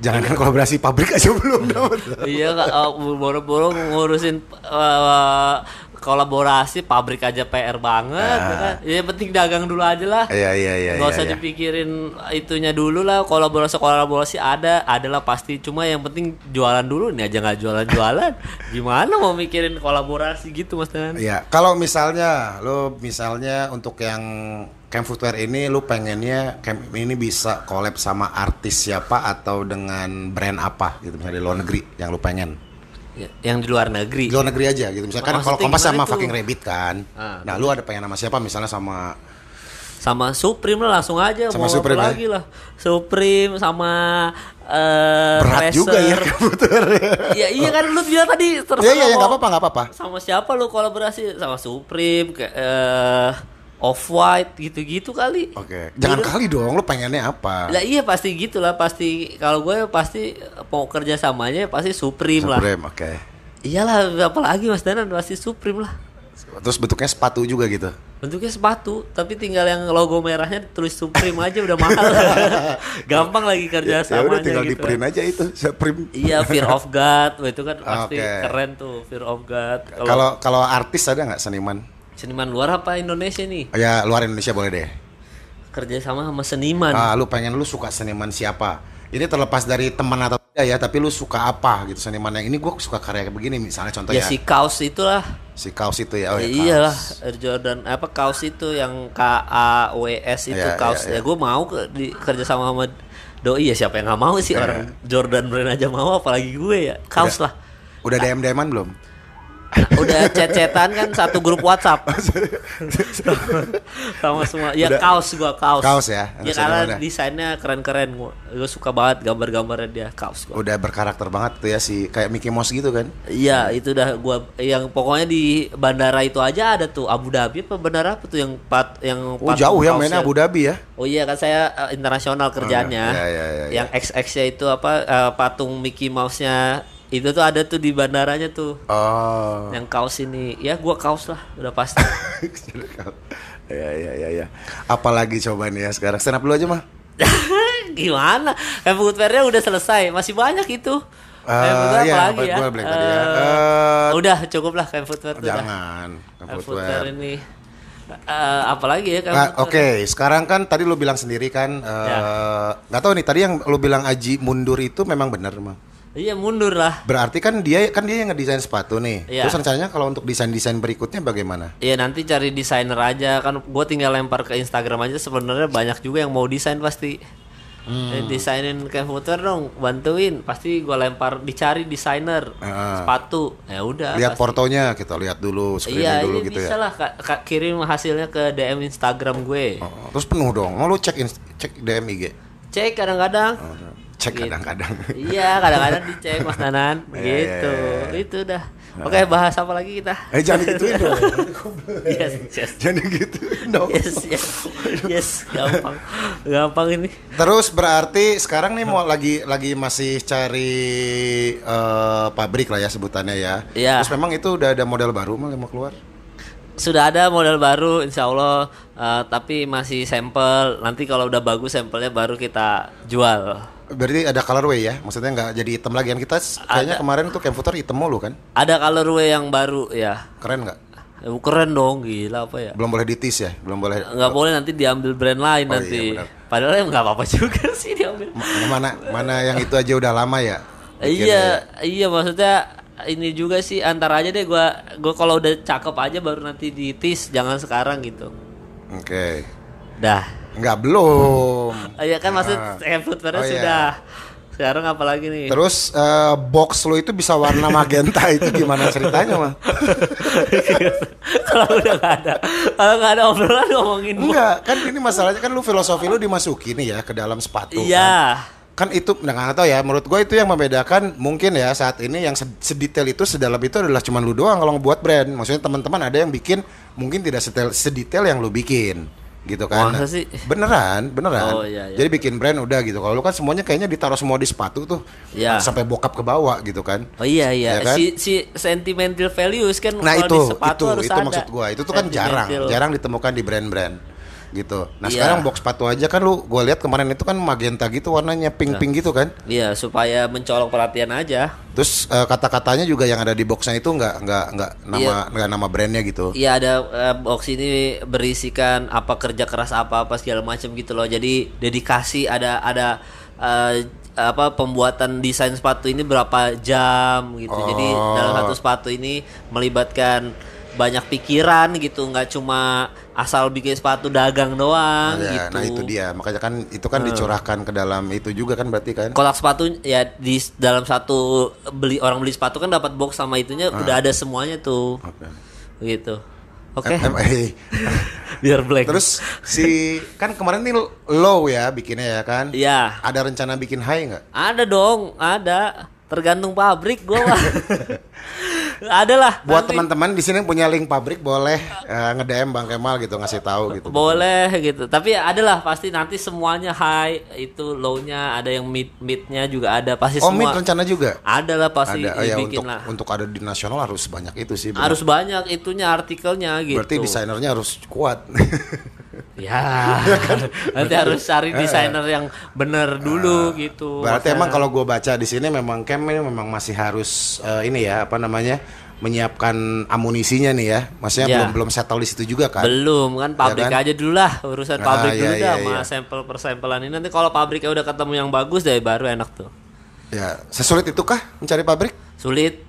Jangan kan kolaborasi pabrik aja belum dong. iya, nggak, eh, boro-boro ngurusin eh, kolaborasi pabrik aja PR banget ya kan. Ya penting dagang dulu aja lah. Ah. Iya iya iya. Gak iya, usah iya. dipikirin itunya dulu lah kolaborasi kolaborasi ada adalah pasti cuma yang penting jualan dulu nih aja nggak jualan jualan gimana mau mikirin kolaborasi gitu mas Danan Iya, kalau misalnya lo misalnya untuk yang Camp Footwear ini lu pengennya camp ini bisa collab sama artis siapa atau dengan brand apa gitu misalnya di luar negeri yang lu pengen. Ya, yang di luar negeri Di luar negeri aja gitu. Misalkan kalau Kompas sama tuh? fucking Rabbit kan. Ah, nah, lu ada pengen sama siapa misalnya sama sama Supreme lah langsung aja Sama mau Supreme ya? lagi lah Supreme sama eh berat juga ya Racer. Footwear. ya iya kan lu bilang tadi terserah Iya iya nggak apa-apa nggak apa-apa. sama siapa lu kolaborasi sama Supreme kayak eh Off White gitu-gitu kali Oke, jangan Udah. kali dong, lu pengennya apa? Lah iya pasti gitu lah pasti kalau gue pasti mau kerja samanya pasti Supreme, lah. Supreme, oke. Iyalah, apalagi Mas Danan pasti Supreme lah. Terus bentuknya sepatu juga gitu. Bentuknya sepatu, tapi tinggal yang logo merahnya tulis Supreme aja udah mahal. Gampang lagi kerja Ya sama udah tinggal di print aja itu, Supreme. Iya, Fear of God, itu kan pasti Oke. keren tuh Fear of God. Kalau Kalau kalau artis ada nggak seniman? Seniman luar apa Indonesia nih? Ya luar Indonesia boleh deh. Kerja sama sama seniman. Ah, lu pengen lu suka seniman siapa? Ini terlepas dari teman atau tidak ya, tapi lu suka apa gitu seniman yang ini gue suka karya kayak begini misalnya contoh ya ya, si kaos itulah. si kaos itu ya. Oh, ya, Iyalah, Kaos. Air Jordan apa kaos itu yang K A W S itu Iya, kaos. iya, iya. Ya gue mau ke, di, kerja sama sama doi ya siapa yang nggak mau sih Iya. orang Jordan brand aja mau apalagi gue ya. Kaos lah. Udah DM DM belum? Udah chat-chatan kan satu grup WhatsApp. sama semua. Ya kaos gua kaos. Kaos ya? Ya karena desainnya keren-keren gua. Gua suka banget gambar-gambarnya dia kaos gua. Udah berkarakter banget tuh ya si kayak Mickey Mouse gitu kan? Iya, itu udah gua yang pokoknya di bandara itu aja ada tuh Abu Dhabi apa bandara apa tuh yang pat yang Oh jauh ya mainnya Abu Dhabi ya? Oh iya kan saya eh, internasional kerjaannya. iya, iya, iya, Yang XX-nya itu apa eh, patung Mickey Mouse-nya itu tuh ada tuh di bandaranya tuh. Oh. Yang kaos ini. Ya gua kaos lah, udah pasti. ya ya ya ya. Apalagi coba nih ya sekarang stand up dulu aja mah. Gimana? Kayak footwear-nya udah selesai, masih banyak itu. Footwear iya, apalagi ya? bilang tadi ya. Eh, udah cukup lah kayak footwear. Jangan. Kayak footwear. ini. Eh, apalagi ya kayak Nah? Oke, sekarang kan tadi lu bilang sendiri kan, Ya. eh, nggak tahu nih tadi yang lu bilang Aji mundur itu memang benar mah. Iya mundur lah. Berarti kan dia kan dia yang ngedesain sepatu nih. Iya. Terus rencananya kalau untuk desain-desain berikutnya bagaimana? Iya nanti cari desainer aja kan gue tinggal lempar ke Instagram aja sebenarnya banyak juga yang mau desain pasti Hmm. Eh, desainin kayak footwear dong bantuin pasti gue lempar dicari desainer Ah. sepatu ya udah lihat pasti. portonya kita lihat dulu, screening iya dulu ini gitu bisa ya. lah Kak- kirim hasilnya ke DM Instagram gue Oh, terus penuh dong. Mau lu cek cek DM IG. cek kadang-kadang Cek Gitu. kadang-kadang. iya kadang-kadang dicek Mas Nanan gitu iya. itu dah oke bahas apa lagi kita Eh jangan gituin dong. yes yes jangan gituin dong. yes yes yes gampang gampang ini Terus berarti sekarang nih mau lagi lagi masih cari eh, pabrik lah ya sebutannya ya. Iya. Terus memang itu udah ada model baru mau keluar. sudah ada model baru insya Allah eh, tapi masih sampel nanti kalau udah bagus sampelnya baru kita jual Berarti ada colorway ya, maksudnya nggak jadi hitam lagi? Kan kita kayaknya kemarin tuh camp footer hitam mulu kan, ada colorway yang baru ya. Keren nggak? Eh, keren dong gila apa ya? Belum boleh ditis ya, belum boleh. nggak boleh nanti diambil brand lain Oh, nanti. iya, benar. padahal ya nggak apa-apa juga sih diambil. Ma- Mana mana yang itu aja udah lama ya? iya iya maksudnya ini juga sih antar aja deh gua gua kalau udah cakep aja baru nanti ditis jangan sekarang gitu. Ya? Oke, dah nggak belum. Oh, iya kan maksud Ah. kayak footwear Oh, iya. sudah sekarang apa lagi nih Terus eh, box lo itu bisa warna magenta itu gimana ceritanya mah? kalau udah nggak ada kalau nggak ada obrolan ngomongin. Enggak, kan ini masalahnya kan lu filosofi lu dimasukin nih ya ke dalam sepatu kan. iya kan itu nah, nggak tahu ya menurut gue itu yang membedakan mungkin ya saat ini yang sed- sedetail itu sedalam itu adalah cuman lu doang kalau ngebuat brand maksudnya teman-teman ada yang bikin mungkin tidak sedetail, sedetail yang lu bikin gitu kan Masa sih? beneran beneran Oh, iya, iya. jadi bikin brand udah gitu kalau lu kan semuanya kayaknya ditaruh semua di sepatu tuh Iya. sampai bokap ke bawah gitu kan oh iya iya Ya kan? si si sentimental values kan Nah kalau itu di sepatu itu harus itu ada. maksud gua itu tuh kan jarang jarang ditemukan di brand-brand gitu. Nah Iya. sekarang box sepatu aja kan lu gua lihat kemarin itu kan magenta gitu warnanya pink pink gitu kan. iya supaya mencolok perhatian aja Terus eh, kata-katanya juga yang ada di boxnya itu nggak nggak nggak nama Iya. nggak nama brandnya gitu. Iya ada eh, box ini berisikan apa kerja keras apa apa segala macam gitu loh. Jadi dedikasi ada ada eh, apa pembuatan desain sepatu ini berapa jam gitu. Jadi Oh. dalam satu sepatu ini melibatkan banyak pikiran gitu, nggak cuma asal bikin sepatu dagang doang Nah, gitu. nah itu dia makanya kan itu kan dicurahkan ke dalam itu juga kan berarti kan. Kotak sepatu ya di dalam satu beli orang beli sepatu kan dapat box sama itunya Ah. udah ada semuanya tuh. Oke. Gitu. Oke. Eh, Biar blank. Terus si kan kemarin nih low ya bikinnya ya kan. Iya. Ada rencana bikin high nggak? Ada dong, ada. Tergantung pabrik gua mah. ada lah. Buat teman-teman di sini punya link pabrik boleh eh, nge-DM Bang Kemal gitu ngasih tahu gitu. Boleh gitu. Tapi ada lah pasti nanti semuanya high, itu low-nya, ada yang mid midnya juga ada pasti Oh, semua. mid rencana juga. Ada lah pasti Ada. Oh, ya, untuk lah. untuk ada di nasional harus banyak itu sih. benar. Harus banyak itunya artikelnya gitu. Berarti desainernya harus kuat. Ya, nanti harus cari desainer yang bener dulu gitu. Berarti Masa- emang kalau gue baca di sini memang Cam ini memang masih harus eh, ini ya apa namanya menyiapkan amunisinya nih ya. Maksudnya Ya. belum belum settle di situ juga kan. belum kan pabrik kan? aja dulu lah urusan Ah, pabrik iya, dulu iya, dah sama iya. sampel persampelan ini nanti kalau pabriknya udah ketemu yang bagus deh baru enak tuh Ya, sesulit itukah mencari pabrik? sulit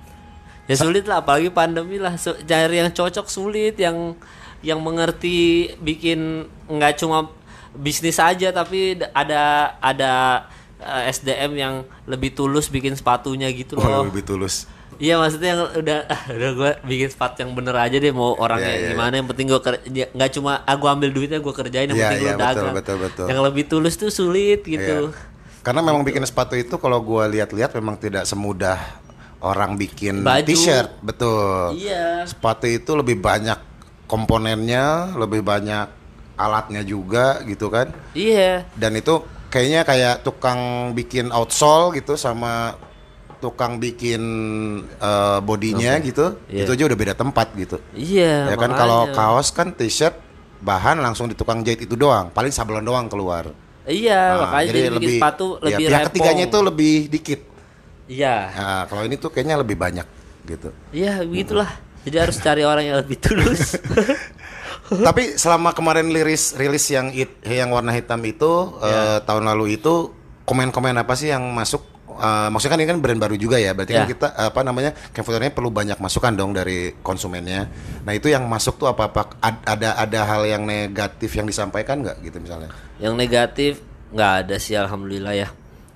ya sulit lah apalagi pandemi lah cari yang cocok sulit yang yang mengerti bikin nggak cuma bisnis aja tapi ada ada eh, SDM yang lebih tulus bikin sepatunya gitu loh lebih tulus. Iya maksudnya yang udah ah, udah gue bikin sepatu yang bener aja deh mau orangnya Iya, iya, gimana yang penting gue nggak cuma ah, gua ambil duitnya gue kerjain yang Iya, penting iya, lu betul, dagang. betul, betul. Yang lebih tulus tuh sulit gitu. Iya. Karena memang bikin sepatu itu kalau gua lihat-lihat memang tidak semudah orang bikin t-shirt, betul. Iya. Sepatu itu lebih banyak komponennya, lebih banyak alatnya juga gitu kan. Iya. Dan itu kayaknya kayak tukang bikin outsole gitu sama tukang bikin eh, bodinya gitu. Iya. Itu aja udah beda tempat gitu. Iya. ya kan kalau kaos kan t-shirt bahan langsung di tukang jahit itu doang, paling sablon doang keluar. Iya, Nah, makanya jadi, bikin sepatu ya, lebih pihak repong. ketiganya itu lebih dikit. Iya. Nah, kalau ini tuh kayaknya lebih banyak gitu. Iya, begitulah. Jadi harus cari orang yang lebih tulus. Tapi selama kemarin liris rilis yang it, yang warna hitam itu Ya. eh, tahun lalu itu komen-komen apa sih yang masuk? Eh, maksudnya kan ini kan brand baru juga ya, berarti kan Ya. kita apa namanya Kevlarnya perlu banyak masukan dong dari konsumennya. Nah itu yang masuk tuh apa apa ada ada hal yang negatif yang disampaikan nggak gitu misalnya? yang negatif nggak ada sih alhamdulillah ya.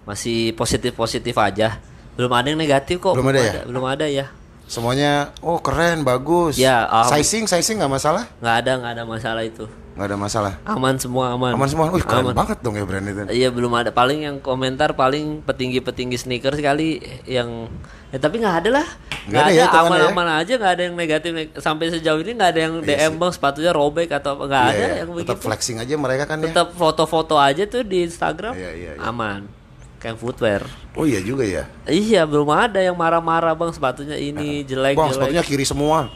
Masih positif-positif aja. Belum ada yang negatif kok. Belum ada ya? Belum ada ya. Semuanya oh keren bagus. Ya, alham- sizing sizing nggak masalah? Nggak ada, nggak ada masalah itu. Nggak ada masalah. Aman semua, aman. Aman semua. Wih keren Aman. banget dong ya brand itu. Iya belum ada paling yang komentar paling petinggi-petinggi sneakers kali yang ya tapi nggak ada lah Nggak ada ada ya, ya? aman-aman aja nggak ada yang negatif neg- sampai sejauh ini nggak ada yang DM bang sepatunya robek atau apa nggak Iya, ada iya. yang Tetap begitu flexing aja mereka kan ya. tetap foto-foto aja tuh di Instagram Iya, iya, iya. aman kayak footwear Oh iya juga ya. iya belum ada yang marah-marah bang sepatunya ini jelek Bang jelek sepatunya kiri semua.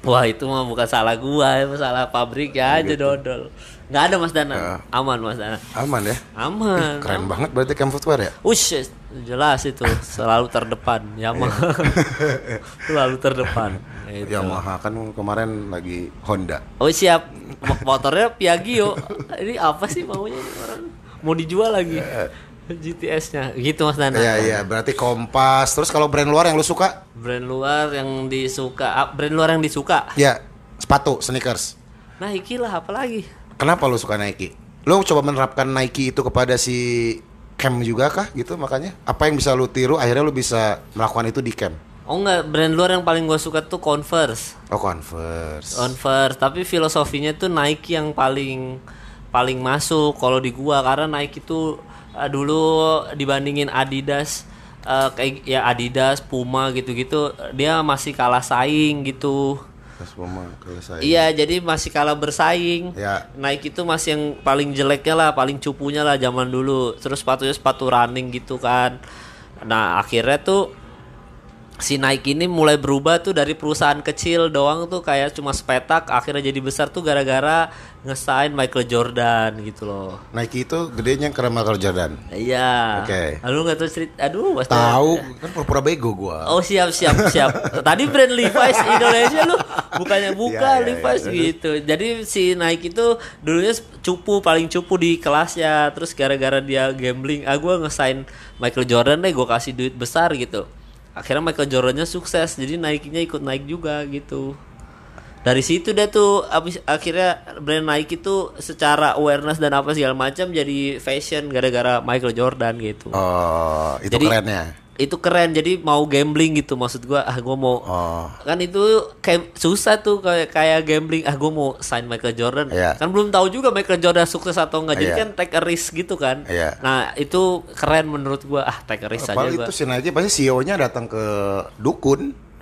wah itu mah bukan salah gua itu salah pabrik ya Gitu. aja dodol nggak ada mas Dana Ya. aman mas Dana Aman ya. aman Keren banget berarti Camp Footwear ya. Ush, jelas itu selalu terdepan Yamaha selalu terdepan Gitu. Yamaha kan kemarin lagi Honda. Oh siap Mo- motornya Piaggio ini apa sih maunya ini orang mau dijual lagi GTS-nya gitu mas Nana Iya iya, berarti Kompas. Terus kalau brand luar yang lu suka? brand luar yang disuka ah, brand luar yang disuka Ya, sepatu, sneakers. Nike lah apalagi Kenapa lu suka Nike? Lu coba menerapkan Nike itu kepada si Cam juga kah gitu makanya? Apa yang bisa lu tiru akhirnya lu bisa melakukan itu di Cam? Oh enggak brand luar yang paling gue suka tuh Converse Oh, Converse. Converse tapi filosofinya tuh Nike yang paling paling masuk kalau di gua karena Nike itu uh, dulu dibandingin Adidas uh, kayak ya Adidas Puma gitu-gitu dia masih kalah saing gitu. Puma, iya jadi masih kalah bersaing. Ya. Nike itu masih yang paling jeleknya lah paling cupunya lah zaman dulu. Terus sepatunya sepatu running gitu kan. Nah akhirnya tuh si Nike ini mulai berubah tuh dari perusahaan kecil doang tuh kayak cuma sepetak akhirnya jadi besar tuh gara-gara ngesain Michael Jordan gitu loh. Nike itu gedenya ke Michael Jordan. Iya. Oke. Aduh nggak tahu cerita. Aduh pasti. Tahu kan pura-pura bego gua. Oh siap siap siap. Tadi brand Levi's Indonesia lu bukannya Iya, buka iya. Levi's gitu. Jadi si Nike itu dulunya cupu paling cupu di kelasnya. Terus gara-gara dia gambling, ah gue ngesain Michael Jordan deh, gue kasih duit besar gitu. Akhirnya Michael Jordannya sukses, jadi Nike-nya ikut naik juga gitu. Dari situ deh tuh abis akhirnya brand Nike itu secara awareness dan apa segala macam jadi fashion gara-gara Michael Jordan gitu Oh, itu Jadi- kerennya. Itu keren jadi mau gambling gitu maksud gua ah gua mau Oh. kan itu kayak susah tuh kayak kayak gambling ah gua mau sign Michael Jordan Iya. kan belum tahu juga Michael Jordan sukses atau enggak jadi Iya. kan take a risk gitu kan Iya. nah itu keren menurut gua ah take a risk aja Apalagi gua itu si Nike pasti CEO-nya datang ke dukun.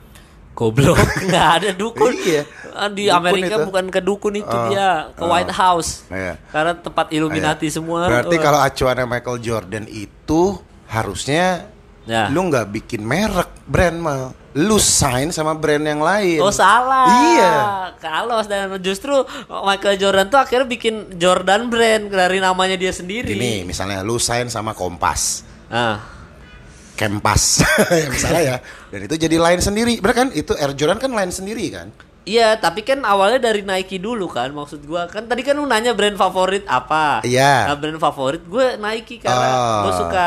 Goblok, nggak ada dukun. Iya. Ah, Di Dukun Amerika itu. bukan ke dukun itu Oh, dia, ke oh. White House. Iya. Karena tempat Illuminati semua. Berarti Wah. kalau acuannya Michael Jordan itu harusnya Ya. lu nggak bikin merek brand mal, lu sign sama brand yang lain. Oh salah. Iya. Kalau dan justru Michael Jordan tuh akhirnya bikin Jordan brand dari namanya dia sendiri. Gini, misalnya lu sign sama Kompas, Ah, Kempas, ya, misalnya ya, dan itu jadi line sendiri, bener kan? Itu Air Jordan kan line sendiri kan? Iya, tapi kan awalnya dari Nike dulu kan, maksud gua kan tadi kan lu nanya brand favorit apa? Iya. Nah, brand favorit gue Nike karena Oh. gue suka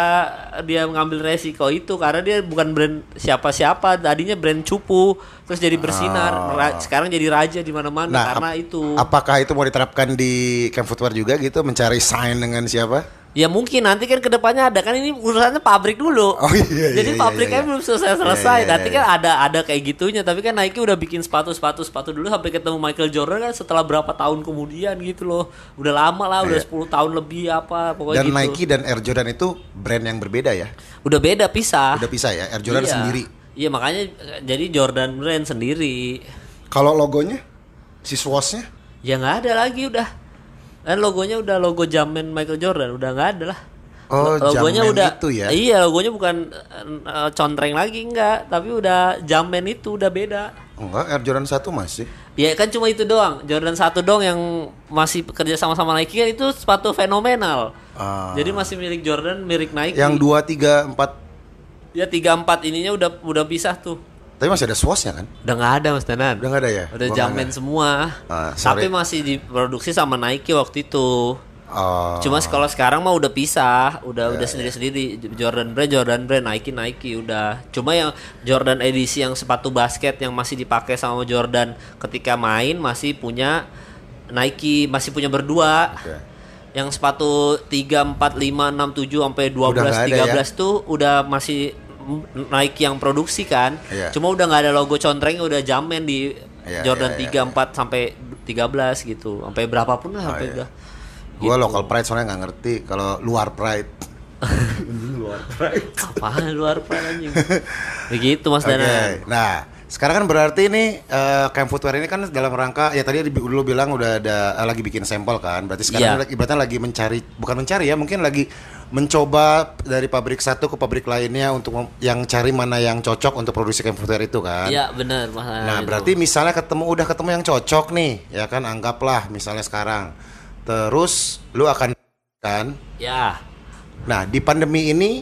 dia mengambil resiko itu karena dia bukan brand siapa-siapa, tadinya brand cupu, terus jadi bersinar, Ra- sekarang jadi raja di mana-mana Oh. Nah, karena ap- itu. Apakah itu mau diterapkan di Camp Footwear juga gitu, mencari sign dengan siapa? Ya mungkin nanti kan ke depannya ada kan ini urusannya pabrik dulu. Oh, iya, Jadi iya, iya, pabriknya iya. belum selesai selesai. Iya, iya, nanti iya, kan ada ada kayak gitunya. Tapi kan Nike udah bikin sepatu sepatu sepatu dulu sampai ketemu Michael Jordan kan setelah berapa tahun kemudian gitu loh. Udah lama lah, udah Iya. 10 tahun lebih apa pokoknya Dan gitu. Nike dan Air Jordan itu brand yang berbeda ya, Udah beda pisah. udah pisah ya. Air Jordan Iya. sendiri. Iya makanya jadi Jordan brand sendiri. Kalau logonya, si swoosh-nya, Ya nggak ada lagi udah. Dan logonya udah logo Jamen Michael Jordan udah nggak ada lah. Oh, logonya udah itu ya? Iya, logonya bukan eh, contreng lagi enggak, tapi udah Jamen itu udah beda. enggak Air Jordan 1 masih. Ya kan cuma itu doang. Jordan satu doang yang masih kerja sama sama Nike kan itu sepatu fenomenal. Ah. Jadi masih milik Jordan, milik Nike. Yang 2 3 4 ya tiga empat ininya udah udah pisah tuh. Tapi masih ada swoosh-nya kan? Udah nggak ada Mas Danan. Udah nggak ada ya? Udah Gua nggak- semua. Sorry. tapi masih diproduksi sama Nike waktu itu. Oh. Cuma kalau sekarang mah udah pisah, udah Ya, udah sendiri-sendiri. Jordan brand, Jordan brand, Nike Nike udah. Cuma yang Jordan edisi yang sepatu basket yang masih dipakai sama Jordan ketika main masih punya Nike, masih punya berdua. Oke. Yang sepatu 3 4 5 6 7 sampai 12 Udah nggak ada 13 tuh udah masih Nike yang produksi kan. Iya. Cuma udah nggak ada logo contreng udah jamen di Iya, Jordan iya, 3 4 sampai 13 gitu. Sampai berapapun lah sampai iya. udah. Gua Gitu. local pride soalnya nggak ngerti kalau luar pride. Apaan luar plan anjing. Begitu Mas Oke. Danan. Nah, sekarang kan berarti ini eh, Camp Footwear ini kan dalam rangka ya tadi di- dulu bilang udah ada eh, lagi bikin sampel kan. Berarti sekarang lagi ibaratnya lagi mencari bukan mencari ya, mungkin lagi mencoba dari pabrik satu ke pabrik lainnya untuk yang cari mana yang cocok untuk produksi Footwear itu kan. Iya benar Danan. Nah, itu. berarti misalnya ketemu udah ketemu yang cocok nih, ya kan anggaplah misalnya sekarang. Terus lu akan kan ya Nah, di pandemi ini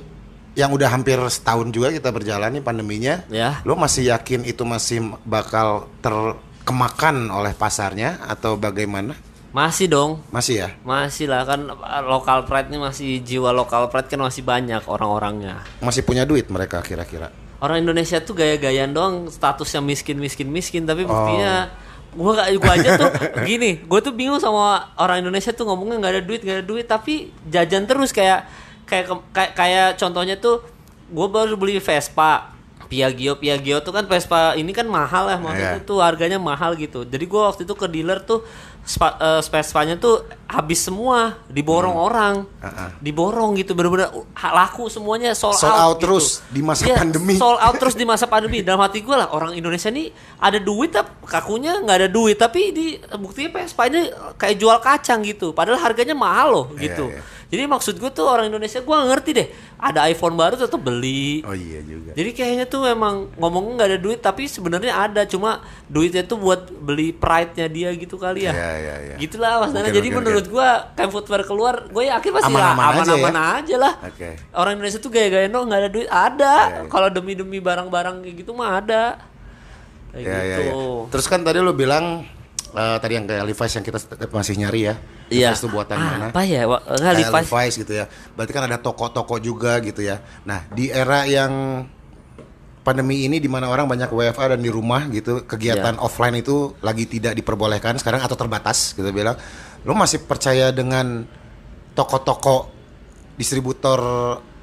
yang udah hampir setahun juga kita berjalan nih pandeminya. Ya. Lo masih yakin itu masih bakal terkemakan oleh pasarnya atau bagaimana? Masih dong. Masih ya? Masih lah kan uh, lokal pride ini masih jiwa lokal pride kan masih banyak orang-orangnya. Masih punya duit mereka kira-kira. Orang Indonesia tuh gaya-gayaan doang statusnya miskin miskin miskin tapi Oh. buktinya gua gak gua aja tuh gini, gua tuh bingung sama orang Indonesia tuh ngomongnya nggak ada duit nggak ada duit tapi jajan terus kayak kayak kayak, kayak contohnya tuh gua baru beli Vespa Piaggio Piaggio tuh kan Vespa ini kan mahal ya maksudnya Iya. tuh harganya mahal gitu jadi gua waktu itu ke dealer tuh spa, eh, Vespanya tuh habis semua diborong Hmm. orang Uh-uh. diborong gitu bener-bener uh, laku semuanya sold, Sold out gitu. terus di masa Iya, pandemi. sold out terus di masa pandemi dalam hati gue lah orang Indonesia nih ada duit tapi kakunya nggak ada duit tapi di buktinya Vespa ini kayak jual kacang gitu padahal harganya mahal loh Iya, gitu iya. Jadi maksud gue tuh orang Indonesia gue ngerti deh ada iPhone baru tetap beli Oh iya juga. jadi kayaknya tuh emang ngomongnya nggak ada duit tapi sebenarnya ada cuma duitnya tuh buat beli pride-nya dia gitu kali ya. Iya, iya, iya. Gitulah Mas Dana. Mungkin, Jadi mungkin, menurut gua Camp Footwear keluar, gue yakin pasti lah Aman-aman aja aman-aman ya? aja, lah. Oke. Orang Indonesia tuh gaya-gaya dong nggak ada duit, ada. Iya. Kalau demi-demi barang-barang kayak gitu mah ada. Kayak Ya, ya, gitu. ya. Terus kan tadi lo bilang eh, tadi yang kayak Levi's yang kita masih nyari ya. Iya. Levi's itu buatan mana? Apa ya? Enggak Kayak Levi's. Levi's gitu ya. Berarti kan ada toko-toko juga gitu ya. Nah, di era yang pandemi ini di mana orang banyak WFA dan di rumah gitu, kegiatan Ya. offline itu lagi tidak diperbolehkan sekarang atau terbatas gitu bilang. Lo masih percaya dengan toko-toko distributor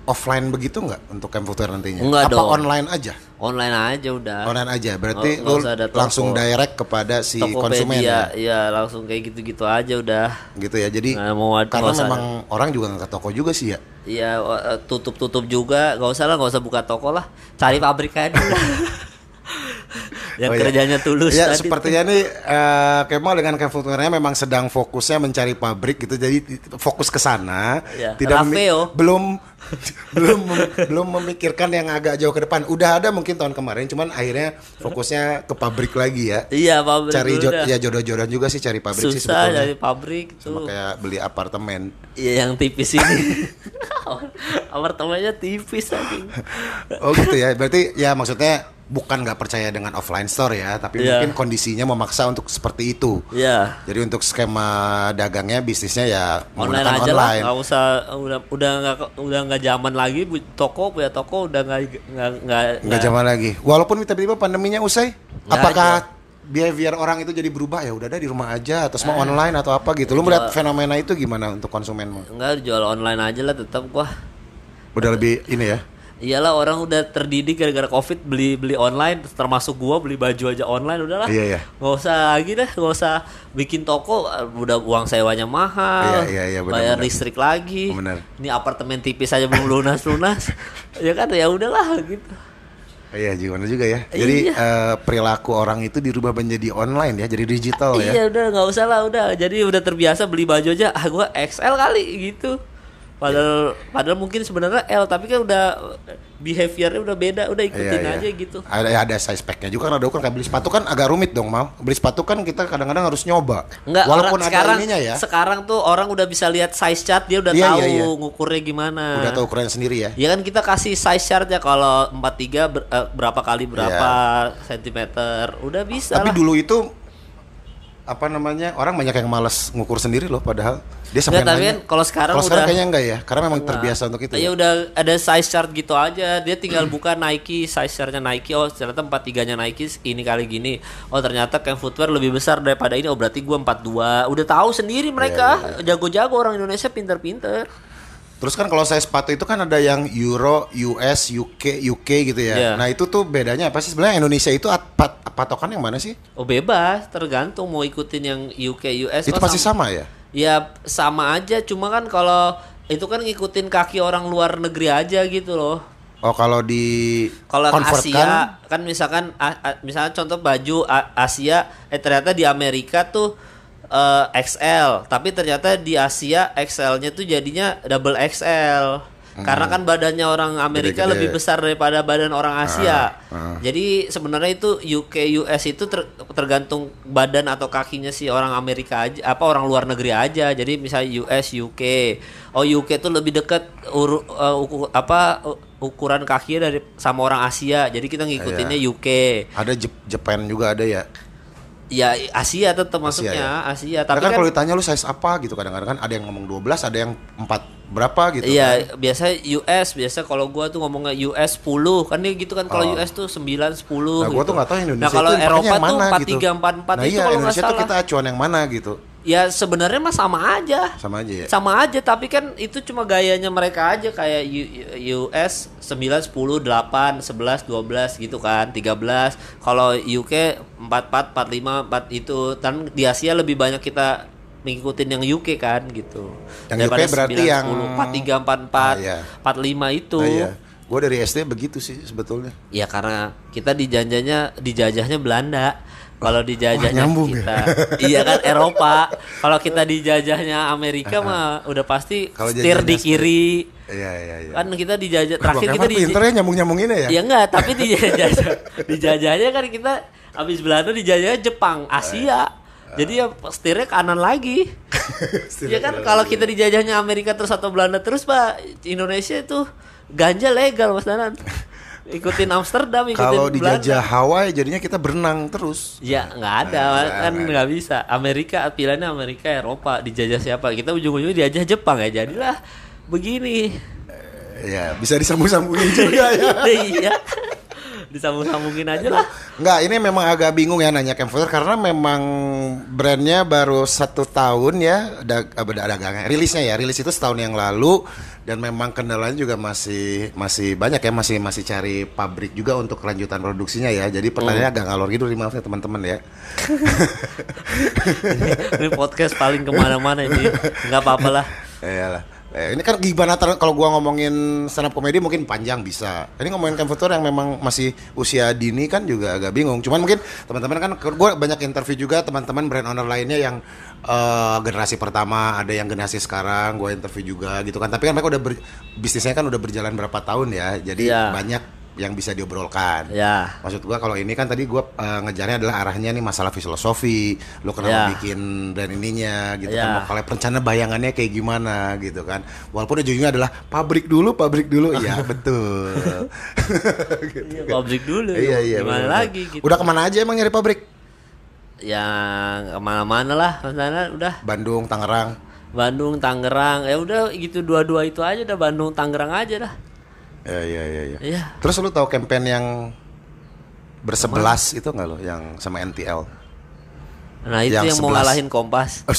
offline begitu nggak untuk Camp Footwear nantinya? Enggak Apa dong. online aja? Online aja udah. Online aja. Berarti Nggak- nggak toko. langsung direct kepada si konsumen ya? Tokopedia, iya langsung kayak gitu-gitu aja udah. gitu ya. Jadi Nggak mau karena memang orang juga nggak ke toko juga sih ya. Iya eh, tutup-tutup juga, gak usah lah, gak usah buka toko lah, cari pabrik aja yang Oh, iya. kerjanya tulus Ya, tadi. sepertinya nih eh, Kemal dengan Footwear-nya memang sedang fokusnya mencari pabrik gitu. Jadi fokus ke sana. Ya, Tidak belum belum mem- belum memikirkan yang agak jauh ke depan. Udah ada mungkin tahun kemarin, cuman akhirnya fokusnya ke pabrik lagi ya. Iya, pabrik Cari dulu jo- dah. ya jodoh-jodohan juga sih cari pabrik sih susah sebetulnya. dari pabrik Sama tuh. kayak beli apartemen. Iya yang tipis ini. Apartemennya tipis anjing. Oh gitu ya. Berarti ya maksudnya bukan nggak percaya dengan offline store ya, tapi Iya. mungkin kondisinya memaksa untuk seperti itu. Iya. Jadi untuk skema dagangnya bisnisnya ya Online menggunakan aja lah, online. nggak usah udah udah nggak udah nggak zaman lagi bu- toko punya toko udah nggak nggak nggak Nggak zaman lagi. Walaupun tiba-tiba pandeminya usai, Nggak apakah behavior orang itu jadi berubah ya udah ada di rumah aja atau Eh. semua online atau apa gitu. Lu melihat fenomena itu gimana untuk konsumenmu? nggak jual online aja lah tetap gua. Udah lebih ini ya. Iyalah orang udah terdidik gara-gara covid beli beli online termasuk gua beli baju aja online udahlah Iya, iya. nggak usah lagi deh nggak usah bikin toko udah uang sewanya mahal Iya, iya, iya, benar, bayar benar. listrik lagi Benar. ini apartemen tipis aja belum lunas lunas ya kan ya udahlah gitu Iya gimana juga ya. Jadi Iya. eh, perilaku orang itu dirubah menjadi online ya, jadi digital ya. Iya udah nggak usah lah udah. Jadi udah terbiasa beli baju aja. Ah gua XL kali gitu. Padahal padahal mungkin sebenarnya L tapi kan udah behaviornya udah beda. Udah ikutin Iya, iya. aja gitu. Ada ada size packnya juga kan ada ukuran kayak beli sepatu kan agak rumit dong mal. Beli sepatu kan kita kadang-kadang harus nyoba. Enggak, Walaupun orang, ada sekarang ininya ya. sekarang tuh orang udah bisa lihat size chart dia udah Iya, tahu iya, iya. ngukurnya gimana. Udah tahu ukuran sendiri ya. Ya kan kita kasih size chart ya kalau 43 ber- eh, berapa kali berapa sentimeter. Udah bisa Iya. Tapi lah. dulu itu apa namanya orang banyak yang malas ngukur sendiri loh padahal dia sampai Enggak, tapi kan kalau sekarang Kalau sekarang udah- kayaknya enggak ya karena memang Nah, terbiasa untuk itu Ya ya. udah ada size chart gitu aja. Dia tinggal buka Nike, size chartnya Nike. Oh, ternyata 43-nya Nike ini kali gini. Oh, ternyata Camp Footwear lebih besar daripada ini. Oh, berarti gua 42. Udah tahu sendiri mereka. Iya, Jago-jago orang Indonesia pinter-pinter. Terus kan kalau saya sepatu itu kan ada yang Euro, US, UK, UK gitu ya. Iya. Nah itu tuh bedanya apa sih sebenarnya Indonesia itu at- pat- patokan yang mana sih? Oh, bebas, tergantung mau ikutin yang UK, US. itu oh, pasti sama. sama ya. Ya sama aja, cuma kan kalau itu kan ngikutin kaki orang luar negeri aja gitu loh. Oh kalau di Kalau Asia kan, kan misalkan a- a- misalnya contoh baju A- Asia eh ternyata di Amerika tuh eh, XL, tapi ternyata di Asia XL-nya tuh jadinya double XL. Karena kan badannya orang Amerika Gede-gede. lebih besar daripada badan orang Asia. ah. Jadi sebenarnya itu UK US itu ter- tergantung badan atau kakinya si orang Amerika aja apa orang luar negeri aja. Jadi misalnya US UK. Oh UK tuh lebih dekat uru- eh, uku- apa ukuran kakinya dari sama orang Asia. Jadi kita ngikutinnya UK. ada Jep- Japan juga ada ya. Ya Asia tetap masuknya Asia, Tapi tapi kan, kan, kalau ditanya lu size apa gitu kadang-kadang kan ada yang ngomong 12, ada yang 4 berapa gitu. kan. Iya, biasa US, biasa kalau gua tuh ngomongnya US 10, kan dia gitu kan kalau Oh. US tuh 9 10 Nah, gua gitu. tuh nggak tahu Indonesia Nah, kalau Eropa yang tuh mana 43 44 Nah, itu iya, kalau Indonesia tuh salah. kita acuan yang mana gitu. Ya sebenarnya mah sama aja. Sama aja ya. Sama aja, tapi kan itu cuma gayanya mereka aja kayak U- US 9 10 8 11 12 gitu kan, 13. Kalau UK 44 45 4 itu dan di Asia lebih banyak kita ngikutin yang UK kan gitu. Yang UK berarti yang- 43 44 Ah, iya. 45 itu. Nah, iya. Gue dari SD begitu sih sebetulnya. Ya karena kita dijanjanya dijajahnya Belanda. Kalau dijajahnya Wah, nyambung kita, iya kan Eropa. Kalau kita dijajahnya Amerika mah udah pasti Kalau setir di kiri. Iya, iya, iya. Kan kita dijajah Bang terakhir kita di pinter ya nyambung-nyambunginnya ya? Ya enggak, tapi dijajah dijajahnya kan kita habis Belanda dijajahnya Jepang, Asia. Jadi ya setirnya kanan lagi. ya kan kalau kita dijajahnya Amerika terus atau Belanda terus, Pak, Indonesia itu ganja legal Mas Danan. Ikutin Amsterdam, ikutin Kalau dijajah Hawaii jadinya kita berenang terus. Ya nggak ada Nggak, kan nggak. nggak bisa. Amerika pilihannya Amerika Eropa dijajah siapa? Kita ujung-ujungnya dijajah Jepang ya jadilah begini. Ya, bisa disambung-sambungin juga ya. iya. Disambung-sambungin aja lah. Enggak, ini memang agak bingung ya nanya Camp Footwear karena memang brandnya baru satu tahun ya dag, eh, dagangnya rilisnya ya rilis itu setahun yang lalu dan memang kendalanya juga masih masih banyak ya masih masih cari pabrik juga untuk kelanjutan produksinya ya jadi pertanyaannya agak ngalor gitu maaf ya teman-teman ya ini podcast paling ke mana-mana ini nggak apa-apa lah. Iyalah. Eh, ini kan gimana kalau gua ngomongin stand up komedi mungkin panjang bisa. Ini ngomongin footwear yang memang masih usia dini kan juga agak bingung. Cuman mungkin teman-teman kan gua banyak interview juga teman-teman brand owner lainnya yang eh, generasi pertama, ada yang generasi sekarang, gua interview juga gitu kan. Tapi kan mereka udah ber- bisnisnya kan udah berjalan berapa tahun ya. Jadi Iya. banyak yang bisa diobrolkan. Ya. Maksud gua kalau ini kan tadi gua eh, ngejarnya adalah arahnya nih masalah filosofi, lo kenapa Ya. bikin brand ininya gitu Ya. kan. Kalau rencana bayangannya kayak gimana gitu kan. Walaupun ujungnya adalah pabrik dulu, pabrik dulu. Iya, betul. Gitu Iya, kan. pabrik dulu. Iya, iya. Gimana bener-bener. lagi gitu. Udah ke mana aja emang nyari pabrik? Yang ke mana-mana lah, sana udah Bandung, Tangerang. Bandung, Tangerang, ya udah gitu dua-dua itu aja udah Bandung, Tangerang aja dah. Iya, iya, iya, iya. Iya. Terus lu tahu campaign yang bersebelas itu nggak lo yang sama NTL? Nah itu Yang yang, mau 11. ngalahin Kompas.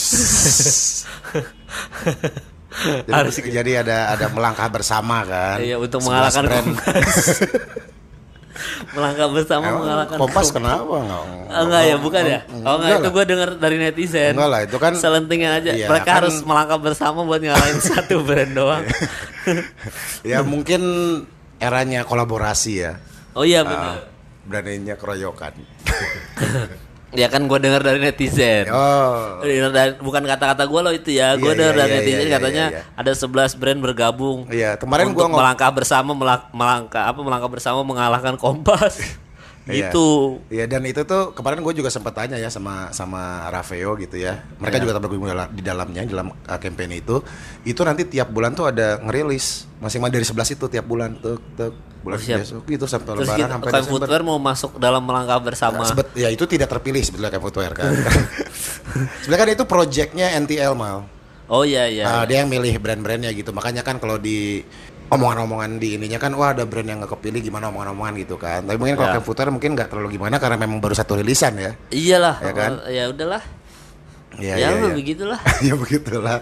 jadi, Harus jadi ada ada melangkah bersama kan. Iya untuk 11 mengalahkan. Kompas. Melangkah bersama Emang mengalahkan Kompas kenapa nggak? Oh, enggak ya, bukan ya? Oh enggak, Enggak itu gue denger dari netizen. Enggak lah, itu kan- selentingan aja. Iya, Mereka kan- harus melangkah bersama buat ngalahin satu brand doang. ya mungkin eranya kolaborasi ya. oh iya Ah, benar. beraninya keroyokan. Ya kan gue denger dari netizen. Oh. Dari- bukan kata-kata gue loh itu ya. Gue Iya, denger iya, dari iya, netizen iya, iya, katanya iya. ada 11 brand bergabung. Iya, kemarin untuk gua ngom- melangkah bersama melak- melangkah apa melangkah bersama mengalahkan Kompas. Iya. gitu. Iya dan itu tuh kemarin gue juga sempat tanya ya sama sama Rafael gitu ya. Mereka Iya. juga tergabung dalam- di dalamnya di dalam uh, campaign itu. Itu nanti tiap bulan tuh ada ngerilis masing-masing dari 11 itu tiap bulan tuh tuh bulan siap. besok gitu sampai Terus lebaran kita sampai Camp Desember. Footwear mau masuk dalam melangkah bersama. Nah, sebet- ya itu tidak terpilih sebetulnya Camp Footwear kan. Sebenarnya kan itu projectnya NTL mal. Oh iya iya. Nah, dia yang milih brand-brandnya gitu. Makanya kan kalau di omongan-omongan di ininya kan wah ada brand yang nggak kepilih gimana omongan-omongan gitu kan. Tapi mungkin kalau Ya. Camp Footwear mungkin nggak terlalu gimana karena memang baru satu rilisan ya. Iyalah. Ya kan? oh, ya udahlah. Iya, ya iya, iya. begitulah. ya begitulah.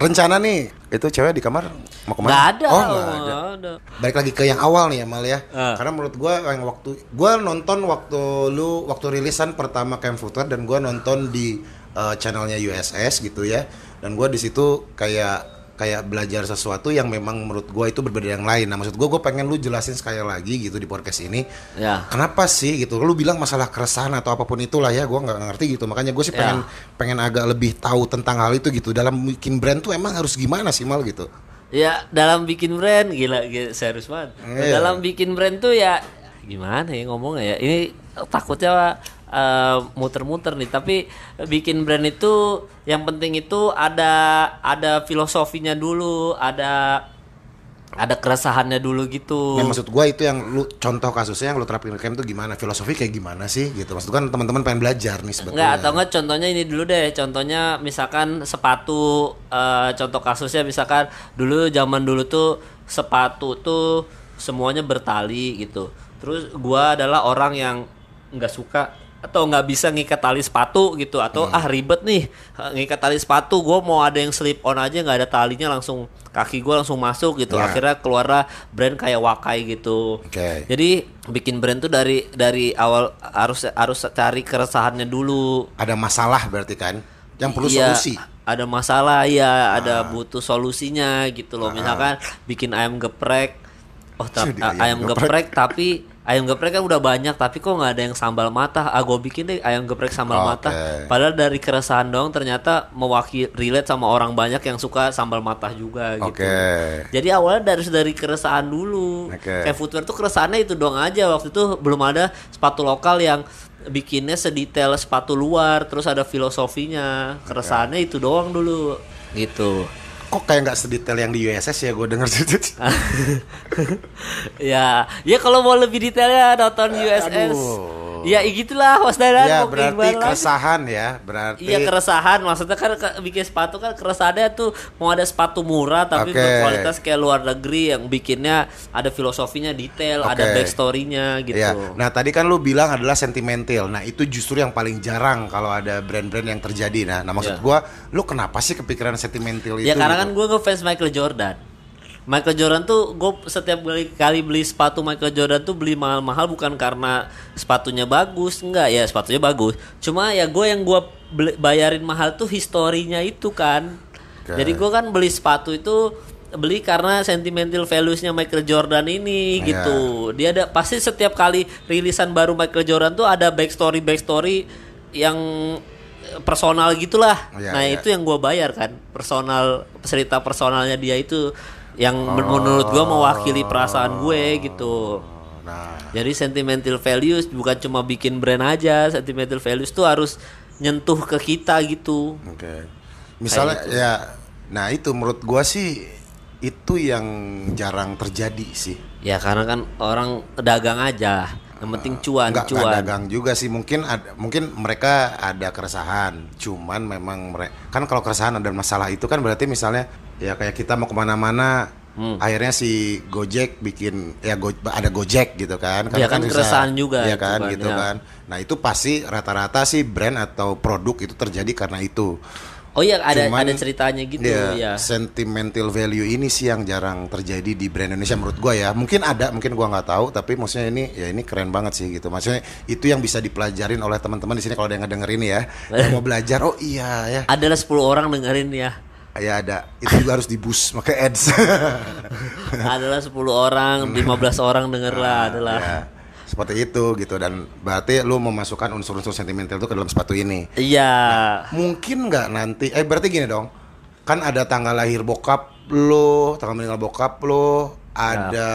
Rencana nih itu cewek di kamar mau ke mana? Nggak ada. Oh, nggak ada. Balik lagi ke yang awal nih ya Mal ya. Ah. Karena menurut gua yang waktu gua nonton waktu lu waktu rilisan pertama Camp Footwear dan gua nonton di uh, channelnya USS gitu ya. Dan gua di situ kayak kayak belajar sesuatu yang memang menurut gua itu berbeda yang lain. Nah, maksud gua gua pengen lu jelasin sekali lagi gitu di podcast ini. Ya. Kenapa sih gitu? Lu bilang masalah keresahan atau apa pun itulah ya, gua nggak ngerti gitu. Makanya gue sih Ya. pengen pengen agak lebih tahu tentang hal itu gitu. Dalam bikin brand tuh emang harus gimana sih mal gitu? Ya dalam bikin brand gila, gila serius banget. Iya. Dalam bikin brand tuh ya gimana ya ngomongnya ya. Ini takutnya eh, muter-muter nih. Tapi bikin brand itu yang penting itu ada ada filosofinya dulu, ada ada keresahannya dulu gitu. Nah, maksud gua itu yang lu contoh kasusnya yang lu terapin camp tuh gimana? Filosofi kayak gimana sih gitu. Maksud kan teman-teman pengen belajar nih sebetulnya. Enggak atau enggak contohnya ini dulu deh. Contohnya misalkan sepatu eh, contoh kasusnya misalkan dulu zaman dulu tuh sepatu tuh semuanya bertali gitu. Terus gua adalah orang yang nggak suka atau nggak bisa ngikat tali sepatu gitu atau Hmm. ah ribet nih ngikat tali sepatu gue mau ada yang slip on aja nggak ada talinya langsung kaki gue langsung masuk gitu Ya. akhirnya keluarlah brand kayak Wakai gitu Oke. jadi bikin brand tuh dari dari awal harus harus cari keresahannya dulu. Ada masalah berarti kan yang perlu Iya, solusi. Ada masalah ya, ada Ah. butuh solusinya gitu loh. Misalkan bikin ayam geprek. Oh, ta- Jadi a- ayam ayam geprek. geprek tapi ayam geprek kan udah banyak tapi kok nggak ada yang sambal matah. Ah, gue bikin deh ayam geprek sambal Oke. matah. Padahal dari keresahan doang ternyata mewakili relate sama orang banyak yang suka sambal matah juga gitu. Oke. Jadi awalnya dari dari keresahan dulu. Oke. Kayak footwear tuh keresahannya itu doang aja. Waktu itu belum ada sepatu lokal yang bikinnya sedetail sepatu luar, terus ada filosofinya. Keresahannya itu doang dulu. Gitu. Kok kayak nggak sedetail yang di USS ya gue denger ya, ya kalau mau lebih detailnya nonton USS. Aduh. Ya gitulah Mas Dadan ya berarti keresahan ya berarti Iya keresahan maksudnya kan bikin sepatu kan keresahannya tuh mau ada sepatu murah tapi Oke. berkualitas kayak luar negeri yang bikinnya ada filosofinya detail ada Oke. backstorynya gitu. Ya, nah tadi kan lu bilang adalah sentimental. Nah itu justru yang paling jarang kalau ada brand-brand yang terjadi. Nah, nah maksud Ya. gua, lu kenapa sih kepikiran sentimental itu? Ya karena gitu? kan gue ngefans Michael Jordan. Michael Jordan tuh gue setiap kali, kali beli sepatu Michael Jordan tuh beli mahal-mahal bukan karena sepatunya bagus, enggak ya sepatunya bagus. Cuma ya gue yang gue bayarin mahal tuh historinya itu kan. Jadi gue kan beli sepatu itu beli karena sentimental values-nya Michael Jordan ini Iya. gitu. Dia ada pasti setiap kali rilisan baru Michael Jordan tuh ada backstory backstory yang personal gitulah. Iya, nah iya. itu yang gue bayar kan personal cerita personalnya dia itu yang men- menurut gue mewakili perasaan gue gitu. Nah, Jadi sentimental values bukan cuma bikin brand aja, sentimental values tuh harus nyentuh ke kita gitu. oke. Misalnya ya nah itu menurut gua sih itu yang jarang terjadi sih. Ya karena kan orang dagang aja, yang penting cuan, Nggak, nggak cuan. dagang juga sih mungkin ada, mungkin mereka ada keresahan cuman memang mereka kan kalau keresahan ada masalah itu kan berarti misalnya ya kayak kita mau ke mana-mana Hmm. akhirnya si Gojek bikin ya go, ada Gojek gitu kan Ya kan bisa- keresahan juga ya kan kan, gitu ya. kan nah itu pasti rata-rata sih brand atau produk itu terjadi karena itu Oh iya ada Cuman, ada ceritanya gitu ya, ya. sentimental value ini sih yang jarang terjadi di brand Indonesia menurut gua ya. Mungkin ada, mungkin gua nggak tahu, tapi maksudnya ini ya ini keren banget sih gitu. Maksudnya itu yang bisa dipelajarin oleh teman-teman di sini kalau ada yang ngedenger ini ya. Yang mau belajar, oh iya ya. Adalah 10 orang dengerin ya. Ya ada. Itu juga harus di boost pakai ads. adalah 10 orang, 15 orang denger lah adalah. ya, seperti itu gitu dan berarti lu memasukkan unsur-unsur sentimental itu ke dalam sepatu ini. Iya. Mungkin nggak nanti eh berarti gini dong. Kan ada tanggal lahir bokap lo, tanggal meninggal bokap lo, ada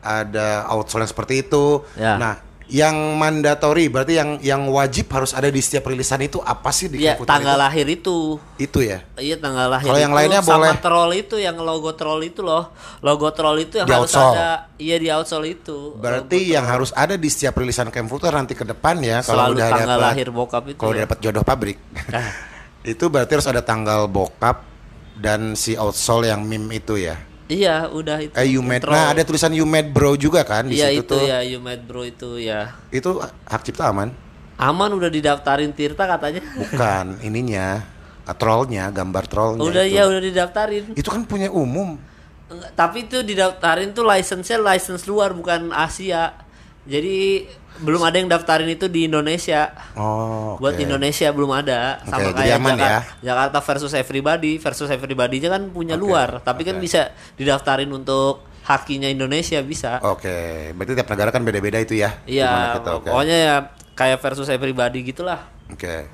ada outsole yang seperti itu. Ya. Nah, yang mandatory berarti yang yang wajib harus ada di setiap rilisan itu apa sih di Iya, Kayak tanggal itu? lahir itu. Itu ya. Iya tanggal lahir Kalau yang lainnya sama boleh. troll itu yang logo troll itu loh. Logo troll itu yang Di harus outsole. ada iya di outsole itu. Berarti yang harus ada di setiap rilisan Camp Future nanti ke depan ya kalau Selalu udah tanggal dapat- lahir bokap itu Kalau ya. udah dapat jodoh pabrik. itu berarti harus ada tanggal bokap dan si outsole yang meme itu ya. Iya, udah itu. Eh you made, nah ada tulisan you made bro juga kan di Iya situ itu tuh. ya, you made bro itu ya. Itu hak cipta aman? Aman udah didaftarin Tirta katanya. Bukan ininya, uh, trollnya, gambar trollnya. udah itu. ya udah didaftarin. Itu kan punya umum. Enggak, tapi itu didaftarin tuh license-nya license luar bukan Asia. Jadi belum ada yang daftarin itu di Indonesia. Oh, oke. Buat Indonesia belum ada. Oke, Sama kayak aman Jakarta, ya. Jakarta versus Everybody, versus Everybody-nya kan punya Oke, luar, tapi kan oke. bisa didaftarin untuk hakinya Indonesia bisa. Oke, berarti tiap negara kan beda-beda itu ya. Iya, kita, oke. pokoknya ya kayak versus Everybody gitulah. Oke.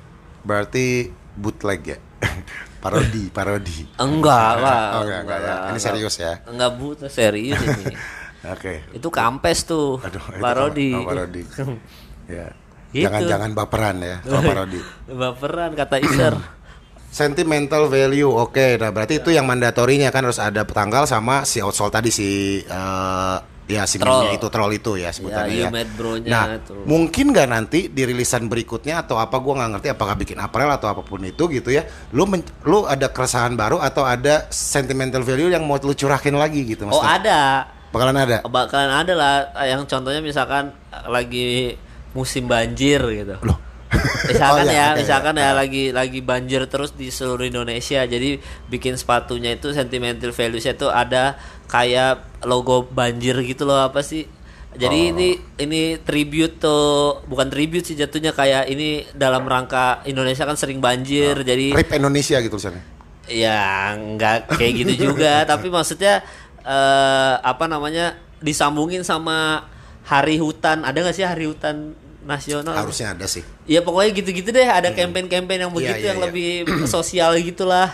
Berarti bootleg ya. parodi, parodi. Enggak lah. Oh, enggak, enggak ya. Ini serius ya. Enggak butuh serius ini. Oke. itu kampes tuh. Aduh, itu parodi. oh, parodi. ya. Gitu. Jangan-jangan baperan ya kalau parodi. Baperan kata Iser. Sentimental value, oke. Nah berarti itu yang mandatorinya kan harus ada tanggal sama si outsole tadi si eh, ya si Troll. itu troll itu ya sebutannya you ya. made bro-nya Nah itu. mungkin nggak nanti di rilisan berikutnya atau apa gua nggak ngerti apakah bikin apparel atau apa pun itu gitu ya. Lu men- lu ada keresahan baru atau ada sentimental value yang mau lu curahkin lagi gitu Oh maksudnya? ada. Bakalan ada. Bakalan ada lah yang contohnya misalkan lagi musim banjir gitu. Loh. Oh, Misalkan iya, ya, oke, misalkan iya. ya lagi lagi banjir terus di seluruh Indonesia. Jadi bikin sepatunya itu sentimental values-nya itu ada kayak logo banjir gitu loh apa sih? Jadi Oh. ini ini tribute tuh bukan tribute sih jatuhnya kayak ini dalam rangka Indonesia kan sering banjir. Jadi Rip Indonesia gitu misalnya. Ya nggak kayak gitu juga, tapi maksudnya eh apa namanya disambungin sama hari hutan. Ada nggak sih hari hutan nasional? Harusnya ada sih. Ya pokoknya gitu-gitu deh. Ada campaign-campaign yang Iya, begitu iya, yang iya. lebih sosial gitulah.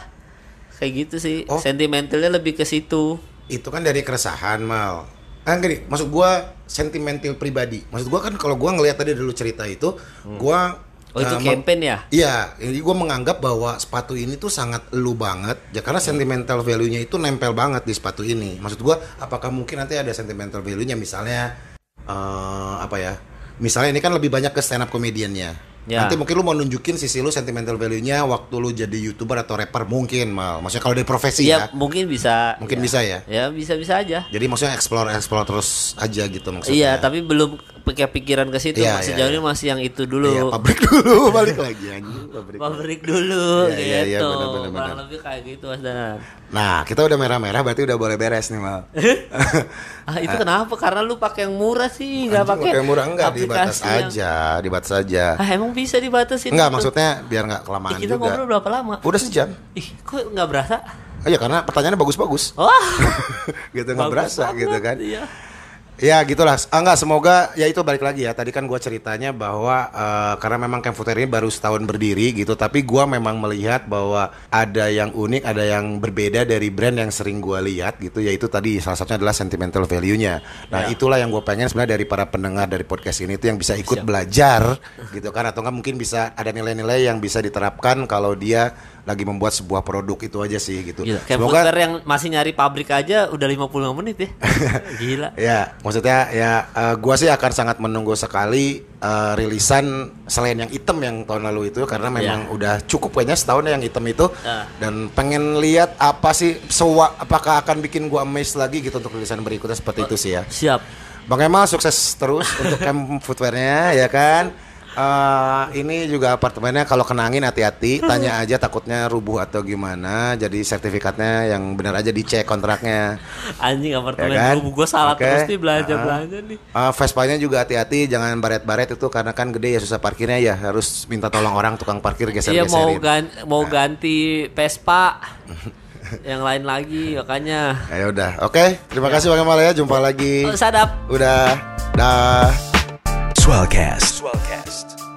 Kayak gitu sih. Oh. Sentimentalnya lebih ke situ. itu kan dari keresahan mal ah gini maksud gua sentimental pribadi maksud gua kan kalau gua ngelihat tadi dulu cerita itu gua Oh itu meng- campaign ya? Iya, jadi gue menganggap bahwa sepatu ini tuh sangat lu banget, ya karena sentimental value-nya itu nempel banget di sepatu ini. Maksud gua, apakah mungkin nanti ada sentimental value-nya, misalnya eh apa ya? Misalnya ini kan lebih banyak ke stand up comedian-nya. Ya. Nanti mungkin lu mau nunjukin sisi lu sentimental value-nya waktu lu jadi youtuber atau rapper mungkin mal. Maksudnya kalau dari profesi Iya ya, mungkin bisa. mungkin ya. bisa ya. Ya bisa-bisa aja. Jadi maksudnya explore explore terus aja gitu maksudnya. Iya, tapi belum pakai pikiran ke situ. Iya, masih iya, jauh ini masih yang itu dulu. Iya, pabrik dulu balik lagi anjing pabrik. Pabrik dulu Iya, iya, iya, gitu. benar, benar, Kurang lebih kayak gitu Mas Danan. Nah, kita udah merah-merah berarti udah boleh beres nih, Mal. Ah itu kenapa? Karena lu pakai yang murah sih, nggak pakai pakai murah enggak dibatas yang- aja, dibatas aja. Ah emang bisa dibatasin? Enggak, itu? maksudnya biar nggak Ih, kelamaan kita juga. ngobrol berapa lama? Udah sejam. Ih, kok nggak berasa? Oh iya, karena pertanyaannya bagus-bagus. Wah, gitu nggak berasa banget, gitu kan. Iya. Ya gitulah. Ah, enggak, semoga ya itu balik lagi ya. Tadi kan gua ceritanya bahwa eh, karena memang Camp Foodware ini baru setahun berdiri gitu, tapi gua memang melihat bahwa ada yang unik, ada yang berbeda dari brand yang sering gua lihat gitu, yaitu tadi salah satunya adalah sentimental value-nya. Nah, Ya. itulah yang gue pengen sebenarnya dari para pendengar dari podcast ini itu yang bisa ikut belajar gitu kan atau enggak mungkin bisa ada nilai-nilai yang bisa diterapkan kalau dia lagi membuat sebuah produk itu aja sih gitu. Gila. Kayak Semoga yang masih nyari pabrik aja udah 55 menit ya. Gila. Ya, maksudnya ya eh, gua sih akan sangat menunggu sekali eh, rilisan selain yang item yang tahun lalu itu karena memang udah cukup kayaknya setahun yang item itu Ah. dan pengen lihat apa sih sewa apakah akan bikin gua amazed lagi gitu untuk rilisan berikutnya seperti itu sih ya. Siap. Bang Emal sukses terus untuk camp footwearnya ya kan. Eh, ini juga apartemennya kalau kena angin hati-hati, tanya aja takutnya rubuh atau gimana. Jadi sertifikatnya yang benar aja dicek kontraknya. Anjing apartemen Ya kan? gua, gua salah Oke. terus nih belanja Ah. belanja nih. Uh, Vespanya juga hati-hati, jangan baret-baret itu karena kan gede ya susah parkirnya ya harus minta tolong orang tukang parkir Iya mau geser-geserin. gan mau ganti Vespa. yang lain lagi makanya. Ya udah, oke. Terima kasih Bang Emal ya, jumpa lagi. Oh, sadap. Udah, dah. Swellcast. Swellcast.